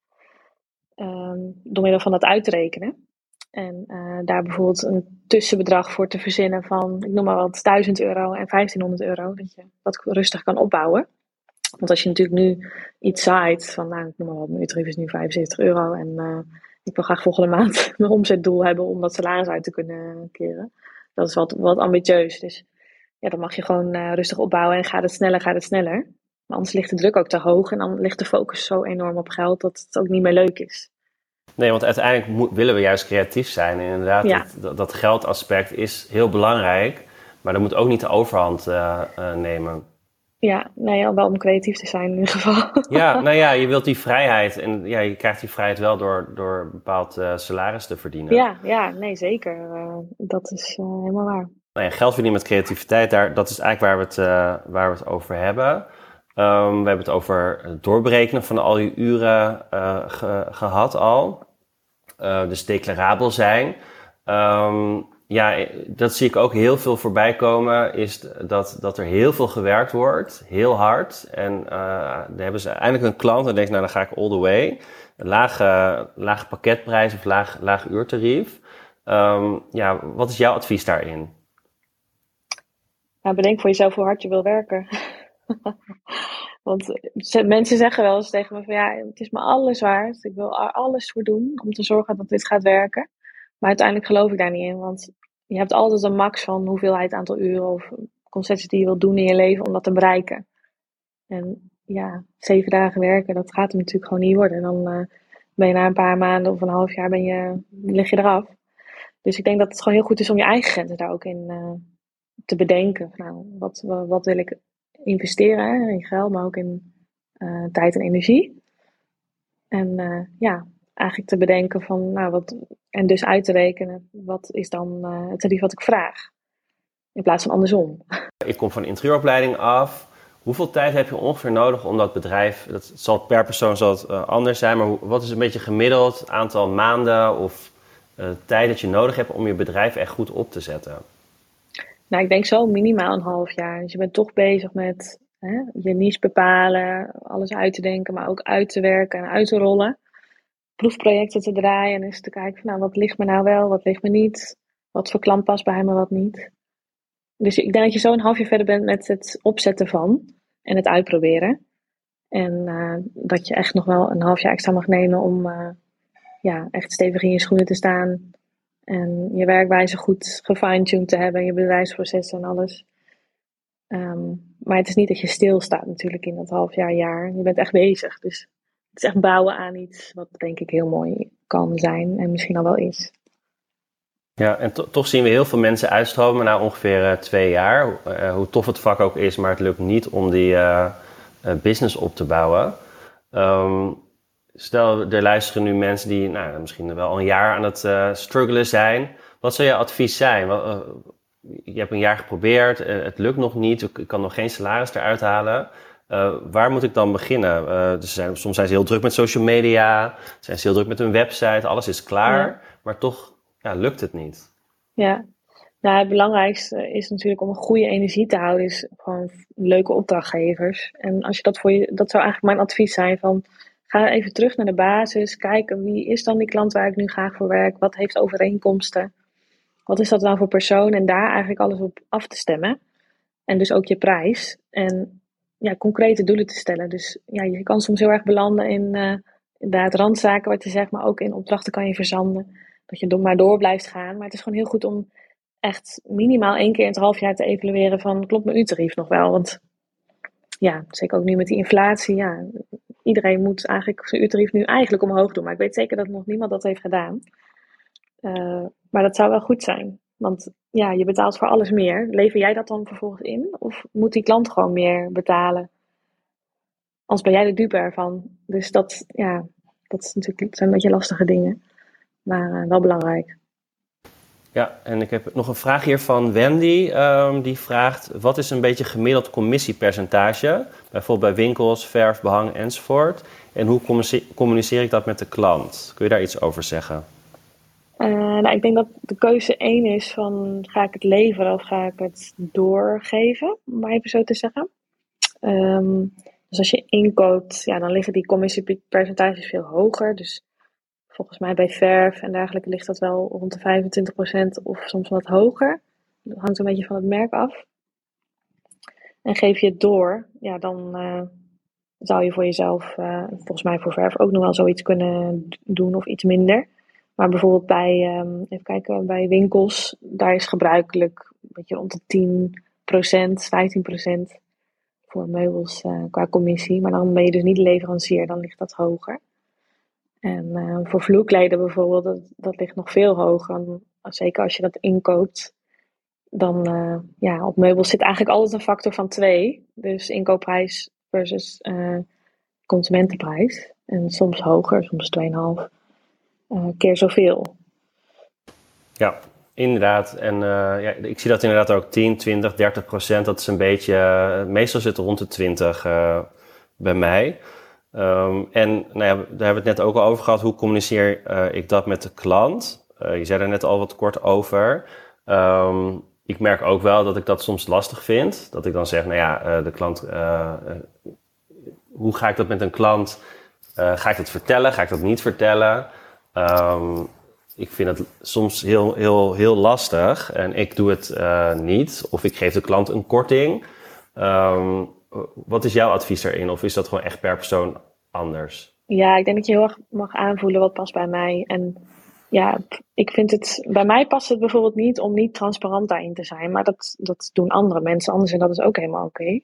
Uh, door middel van dat uitrekenen. En uh, daar bijvoorbeeld een tussenbedrag voor te verzinnen van, ik noem maar wat, 1000 euro en 1500 euro. Dat je dat rustig kan opbouwen. Want als je natuurlijk nu iets zaait van, nou, ik noem maar wat, mijn uurtarief is nu 75 euro en uh, ik wil graag volgende maand <laughs> mijn omzetdoel hebben om dat salaris uit te kunnen keren. Dat is wat, wat ambitieus. Dus ja, dan mag je gewoon uh, rustig opbouwen en gaat het sneller, gaat het sneller. Maar anders ligt de druk ook te hoog en dan ligt de focus zo enorm op geld dat het ook niet meer leuk is. Nee, want uiteindelijk willen we juist creatief zijn. En inderdaad, ja. dat, dat, geldaspect is heel belangrijk, maar dat moet ook niet de overhand uh, nemen. Ja, nou ja, wel om creatief te zijn in ieder geval. <laughs> Ja, nou ja, je wilt die vrijheid. En ja, je krijgt die vrijheid wel door, door een bepaald uh, salaris te verdienen. Ja, ja nee, zeker. Uh, dat is uh, helemaal waar. Nou ja, geld verdienen met creativiteit, daar, dat is eigenlijk waar we het, waar we het over hebben. Um, we hebben het over het doorberekenen van al je uren ge, gehad al. dus declarabel zijn. Um, ja, dat zie ik ook heel veel voorbij komen, is dat, dat er heel veel gewerkt wordt, heel hard. En uh, dan hebben ze eindelijk een klant en denkt, nou dan ga ik all the way. Lage, lage pakketprijs of laag, laag uurtarief. Um, ja, wat is jouw advies daarin? Nou, bedenk voor jezelf hoe hard je wil werken. <laughs> Want mensen zeggen wel eens tegen me van ja, het is me alles waard. Ik wil er alles voor doen om te zorgen dat dit gaat werken. Maar uiteindelijk geloof ik daar niet in, want je hebt altijd een max van hoeveelheid aantal uren of concessies die je wilt doen in je leven om dat te bereiken. En ja, zeven dagen werken, dat gaat hem natuurlijk gewoon niet worden. Dan uh, ben je na een paar maanden of een half jaar ben je, lig je eraf. Dus ik denk dat het gewoon heel goed is om je eigen grenzen daar ook in uh, te bedenken. Nou, wat, wat wil ik investeren in geld, maar ook in uh, tijd en energie. En ja, eigenlijk te bedenken van, nou, wat, en dus uit te rekenen, wat is dan uh, het tarief wat ik vraag? In plaats van andersom. Ik kom van interieuropleiding af. Hoeveel tijd heb je ongeveer nodig om dat bedrijf, dat zal per persoon zal het, uh, anders zijn, maar wat is een beetje gemiddeld aantal maanden of uh, tijd dat je nodig hebt om je bedrijf echt goed op te zetten? Nou, ik denk zo minimaal een half jaar. Dus je bent toch bezig met hè, je niche bepalen, alles uit te denken, maar ook uit te werken en uit te rollen proefprojecten te draaien en eens te kijken van nou, wat ligt me nou wel, wat ligt me niet. wat voor klant past bij en wat niet. Dus ik denk dat je zo een half jaar verder bent met het opzetten van en het uitproberen. En uh, dat je echt nog wel een half jaar extra mag nemen om uh, ja, echt stevig in je schoenen te staan. En je werkwijze goed gefine-tuned te hebben, je bedrijfsprocessen en alles. Um, maar het is niet dat je stilstaat natuurlijk in dat half jaar, jaar. Je bent echt bezig. Dus het is echt bouwen aan iets wat denk ik heel mooi kan zijn en misschien al wel is. Ja, en toch zien we heel veel mensen uitstromen na ongeveer uh, twee jaar. Uh, hoe tof het vak ook is, maar het lukt niet om die uh, business op te bouwen. Um, stel, er luisteren nu mensen die nou, misschien wel een jaar aan het struggelen zijn. Wat zou je advies zijn? Je hebt een jaar geprobeerd, het lukt nog niet, ik kan nog geen salaris eruit halen. Waar moet ik dan beginnen? dus zijn, soms zijn ze heel druk met social media, zijn ze heel druk met hun website, alles is klaar, ja. maar toch ja, lukt het niet. Ja, nou, het belangrijkste is natuurlijk om een goede energie te houden, is gewoon leuke opdrachtgevers. En als je dat voor je, dat zou eigenlijk mijn advies zijn van, ga even terug naar de basis, kijken wie is dan die klant waar ik nu graag voor werk, wat heeft overeenkomsten, wat is dat nou voor persoon en daar eigenlijk alles op af te stemmen. En dus ook je prijs en ja, concrete doelen te stellen. Dus ja, je kan soms heel erg belanden in uh, inderdaad randzaken wat je zegt, maar ook in opdrachten kan je verzanden dat je maar door blijft gaan. Maar het is gewoon heel goed om echt minimaal één keer in het half jaar te evalueren van klopt mijn uurtarief nog wel? Want ja, zeker ook nu met die inflatie, ja, iedereen moet eigenlijk zijn uurtarief nu eigenlijk omhoog doen. Maar ik weet zeker dat nog niemand dat heeft gedaan. Uh, maar dat zou wel goed zijn. Want ja, je betaalt voor alles meer. Lever jij dat dan vervolgens in? Of moet die klant gewoon meer betalen? Anders ben jij de dupe ervan. Dus dat, ja, dat, is natuurlijk, zijn een beetje lastige dingen maar uh, wel belangrijk. Ja, en ik heb nog een vraag hier van Wendy. Um, die vraagt: wat is een beetje gemiddeld commissiepercentage? Bijvoorbeeld bij winkels, verf, behang enzovoort. En hoe communiceer ik dat met de klant? Kun je daar iets over zeggen? Uh, nou, ik denk dat de keuze één is van ga ik het leveren of ga ik het doorgeven, om maar even zo te zeggen. Um, dus als je inkoopt, ja, dan liggen die commissiepercentages veel hoger. Dus Volgens mij bij verf en dergelijke ligt dat wel rond de 25% of soms wat hoger. Dat hangt een beetje van het merk af. En geef je het door, ja, dan uh, zou je voor jezelf, uh, volgens mij voor verf, ook nog wel zoiets kunnen doen of iets minder. Maar bijvoorbeeld bij, um, even kijken, bij winkels, daar is gebruikelijk een beetje rond de 10%, 15% voor meubels uh, qua commissie. Maar dan ben je dus niet leverancier, dan ligt dat hoger. En uh, voor vloerkleden bijvoorbeeld, dat, dat ligt nog veel hoger. zeker als je dat inkoopt, dan uh, ja, op meubels zit eigenlijk altijd een factor van 2. Dus inkoopprijs versus consumentenprijs. En soms hoger, soms 2,5 keer zoveel. Ja, inderdaad. En ja, ik zie dat inderdaad ook 10, 20, 30 procent. Dat is een beetje, meestal zit het rond de 20 bij mij. Um, en nou ja, daar hebben we het net ook al over gehad. Hoe communiceer ik dat met de klant? Je zei er net al wat kort over. Um, ik merk ook wel dat ik dat soms lastig vind. Dat ik dan zeg, nou ja, de klant, hoe ga ik dat met een klant? ga ik dat vertellen? Ga ik dat niet vertellen? Um, ik vind het soms heel, heel, heel lastig en ik doe het niet. Of ik geef de klant een korting. wat is jouw advies daarin? Of is dat gewoon echt per persoon anders? Ja, ik denk dat je heel erg mag aanvoelen wat past bij mij. En ja, ik vind het, bij mij past het bijvoorbeeld niet om niet transparant daarin te zijn. Maar dat, dat doen andere mensen anders en dat is ook helemaal oké.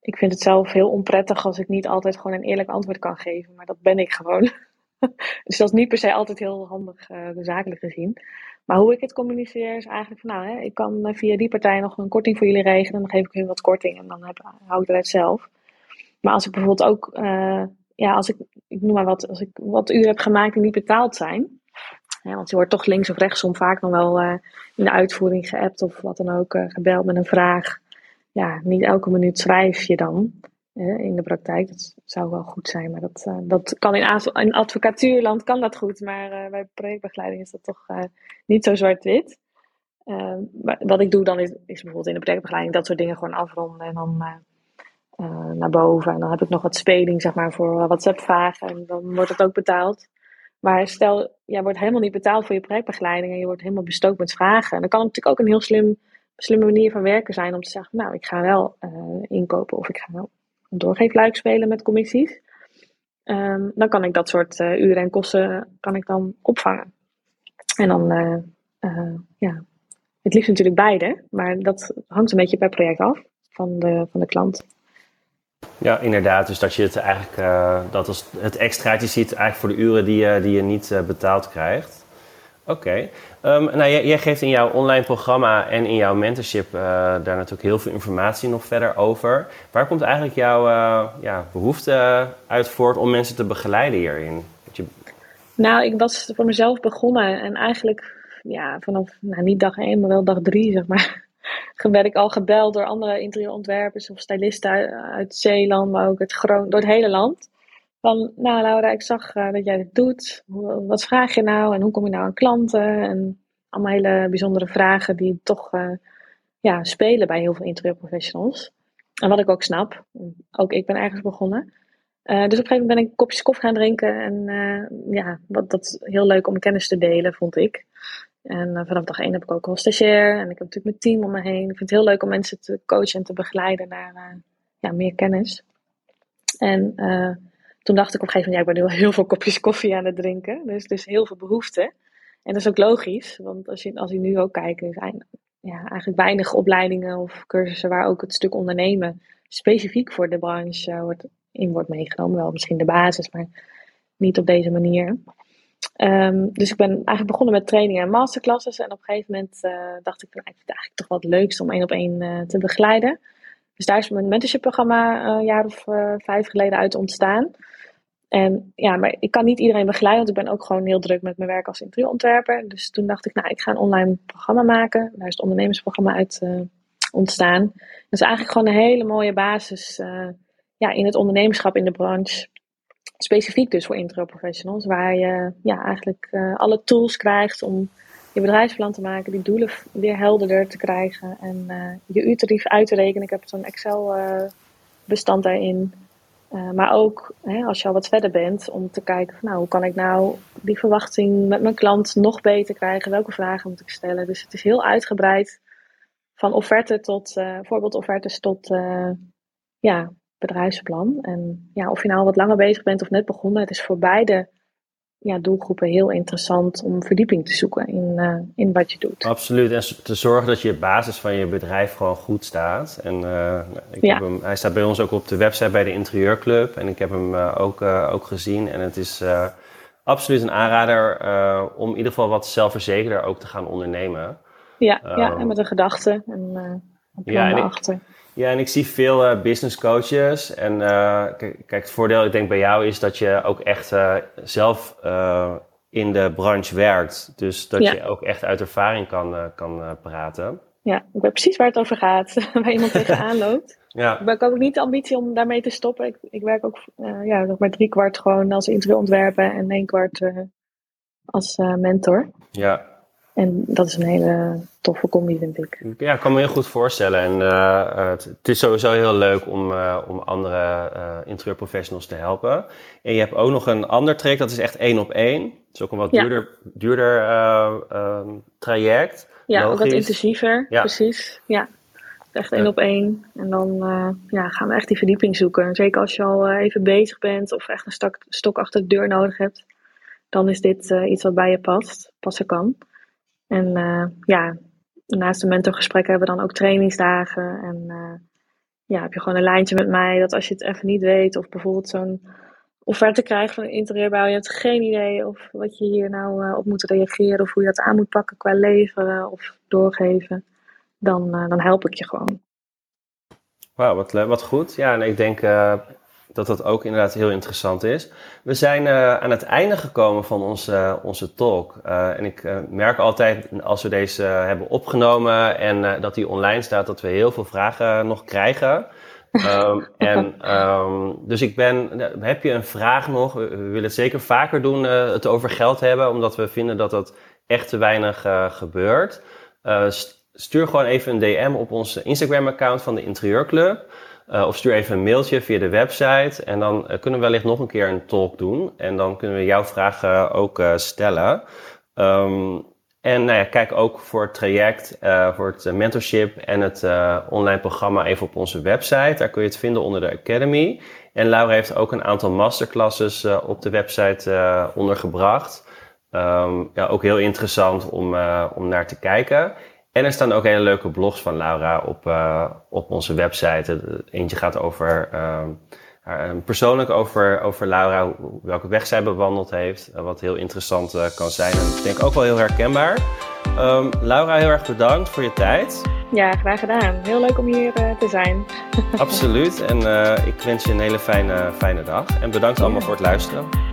Ik vind het zelf heel onprettig als ik niet altijd gewoon een eerlijk antwoord kan geven. Maar dat ben ik gewoon. <laughs> dus dat is niet per se altijd heel handig uh, zakelijk gezien. Maar hoe ik het communiceer is eigenlijk van nou, hè, ik kan eh, via die partij nog een korting voor jullie regelen. En dan geef ik hun wat korting en dan hou ik het zelf. Maar als ik bijvoorbeeld ook uh, ja, als ik, ik noem maar wat, als ik wat uren heb gemaakt die niet betaald zijn. want je wordt toch links of rechtsom vaak nog wel in de uitvoering geappt of wat dan ook, gebeld met een vraag. Ja, niet elke minuut schrijf je dan in de praktijk. Dat zou wel goed zijn, maar dat, dat kan in, in advocatuurland kan dat goed. Maar bij projectbegeleiding is dat toch niet zo zwart-wit. wat ik doe dan is, is bijvoorbeeld in de projectbegeleiding dat soort dingen gewoon afronden en dan uh, naar boven. En dan heb ik nog wat speling, zeg maar, voor WhatsApp-vragen. En dan wordt het ook betaald. Maar stel, jij wordt helemaal niet betaald voor je projectbegeleiding en je wordt helemaal bestookt met vragen. dan kan het natuurlijk ook een heel slim, slimme manier van werken zijn om te zeggen, nou, ik ga wel inkopen of ik ga wel doorgeefluik spelen met commissies. Ehm, dan kan ik dat soort uren en kosten kan ik dan opvangen. En dan, ja, het liefst natuurlijk beide, maar dat hangt een beetje per project af van de, van de klant. Ja, inderdaad. Dus dat je het eigenlijk, dat als het extraatje ziet eigenlijk voor de uren die, je, die je niet betaald krijgt. Oké. Ehm, nou, jij, geeft in jouw online programma en in jouw mentorship uh, daar natuurlijk heel veel informatie nog verder over. Waar komt eigenlijk jouw ja, behoefte uit voort om mensen te begeleiden hierin? Je... Nou, ik was voor mezelf begonnen en eigenlijk ja, vanaf, nou niet dag één, maar wel dag drie, zeg maar, <laughs> werd ik al gebeld door andere interieurontwerpers of stylisten uit, Zeeland, maar ook uit Groningen, door het hele land. Van, nou Laura, ik zag uh, dat jij dit doet. Wat vraag je nou en hoe kom je nou aan klanten? En allemaal hele bijzondere vragen die toch uh, ja, spelen bij heel veel interieurprofessionals. En wat ik ook snap, ook ik ben ergens begonnen. Uh, dus op een gegeven moment ben ik kopjes koffie gaan drinken. En ja, wat, dat heel leuk om kennis te delen, vond ik. En vanaf dag één heb ik ook al stagiair. En ik heb natuurlijk mijn team om me heen. Ik vind het heel leuk om mensen te coachen en te begeleiden naar ja, meer kennis. En toen dacht ik op een gegeven moment, ja, ik ben nu al heel veel kopjes koffie aan het drinken. Dus, dus heel veel behoefte. En dat is ook logisch, want als je, als je nu ook kijkt, is ja, eigenlijk weinig opleidingen of cursussen waar ook het stuk ondernemen specifiek voor de branche wordt, in wordt meegenomen. Wel misschien de basis, maar niet op deze manier. Um, dus ik ben eigenlijk begonnen met trainingen en masterclasses. En op een gegeven moment uh, dacht ik, nou, ik vind het eigenlijk toch wat leukst om één op één uh, te begeleiden. Dus daar is mijn mentorship programma uh, een jaar of vijf geleden uit ontstaan. En ja, maar ik kan niet iedereen begeleiden, want ik ben ook gewoon heel druk met mijn werk als interieurontwerper. Dus toen dacht ik, nou, ik ga een online programma maken. Daar is het ondernemersprogramma uit ontstaan. Dat is eigenlijk gewoon een hele mooie basis ja, in het ondernemerschap in de branche specifiek dus voor intro-professionals, waar je ja, eigenlijk uh, alle tools krijgt om je bedrijfsplan te maken, die doelen weer helderder te krijgen en je uurtarief uit te rekenen. Ik heb zo'n Excel-bestand uh, daarin. maar ook hè, als je al wat verder bent, om te kijken van, nou, hoe kan ik nou die verwachting met mijn klant nog beter krijgen? Welke vragen moet ik stellen? Dus het is heel uitgebreid van offerte tot voorbeeldoffertes tot ja, bedrijfsplan. En ja, of je nou wat langer bezig bent of net begonnen, het is voor beide ja, doelgroepen heel interessant om verdieping te zoeken in, uh, in wat je doet. Absoluut. En te zorgen dat je basis van je bedrijf gewoon goed staat. En uh, ik ja. heb hem, hij staat bij ons ook op de website bij de Interieurclub. En ik heb hem uh, ook, ook gezien. En het is absoluut een aanrader om in ieder geval wat zelfverzekerder ook te gaan ondernemen. Ja, ja en met een gedachte en een plan ja, erachter. Ja, en ik zie veel uh, business coaches. En uh, kijk, het voordeel, ik denk bij jou, is dat je ook echt uh, zelf in de branche werkt. Dus dat je ook echt uit ervaring kan, kan praten. Ja, ik weet precies waar het over gaat, <laughs> waar iemand tegenaan <laughs> loopt. Ja. Ik heb ook niet de ambitie om daarmee te stoppen. Ik, ik werk ook ja, nog maar drie kwart gewoon als interieurontwerper en één kwart als mentor. Ja, en dat is een hele toffe combi, vind ik. Ja, ik kan me heel goed voorstellen. En uh, het, het, is sowieso heel leuk om, uh, om andere uh, interieurprofessionals te helpen. En je hebt ook nog een ander traject, dat is echt één op één. Het is ook een wat duurder, duurder ehm, traject. Ja, ook wat intensiever, ja. precies. Ja, echt één op één. En dan ja, gaan we echt die verdieping zoeken. Zeker als je al even bezig bent of echt een stok, stok achter de deur nodig hebt. Dan is dit iets wat bij je past, passen kan. En uh, ja, naast de mentorgesprekken hebben we dan ook trainingsdagen. En uh, ja, heb je gewoon een lijntje met mij dat als je het even niet weet, of bijvoorbeeld zo'n offerte krijgt van een interieurbouw, je hebt geen idee of wat je hier nou uh, op moet reageren, of hoe je dat aan moet pakken qua leveren of doorgeven, dan, dan help ik je gewoon. Wauw, wat, wat goed. Ja, en ik denk dat dat ook inderdaad heel interessant is. We zijn uh, aan het einde gekomen van onze, onze talk. Uh, en ik uh, merk altijd als we deze hebben opgenomen en dat die online staat, dat we heel veel vragen nog krijgen. um, <laughs> en um, dus ik ben, heb je een vraag nog? We, we willen het zeker vaker doen, het over geld hebben, omdat we vinden dat dat echt te weinig gebeurt. stuur gewoon even een DM op ons Instagram-account van de Interieurclub. Of stuur even een mailtje via de website. En dan kunnen we wellicht nog een keer een talk doen. En dan kunnen we jouw vragen ook stellen. Ehm, en nou ja, kijk ook voor het traject, voor het mentorship en het online programma even op onze website. Daar kun je het vinden onder de Academy. En Laura heeft ook een aantal masterclasses op de website ondergebracht. Ehm, ja, ook heel interessant om, om naar te kijken. En er staan ook hele leuke blogs van Laura op, uh, op onze website. Eentje gaat over, uh, persoonlijk over, over Laura, welke weg zij bewandeld heeft. Wat heel interessant kan zijn en ik denk ook wel heel herkenbaar. Um, Laura, heel erg bedankt voor je tijd. Ja, graag gedaan. Heel leuk om hier te zijn. <laughs> Absoluut. En ik wens je een hele fijne, fijne dag. En bedankt allemaal voor het luisteren.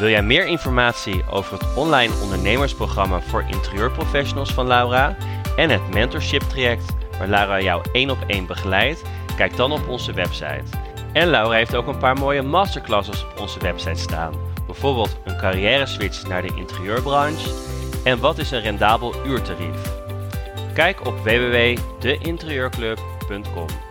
Wil jij meer informatie over het online ondernemersprogramma voor interieurprofessionals van Laura en het mentorship traject waar Laura jou één op één begeleidt? Kijk dan op onze website. En Laura heeft ook een paar mooie masterclasses op onze website staan. Bijvoorbeeld een carrière switch naar de interieurbranche en wat is een rendabel uurtarief. Kijk op www.deinterieurclub.com.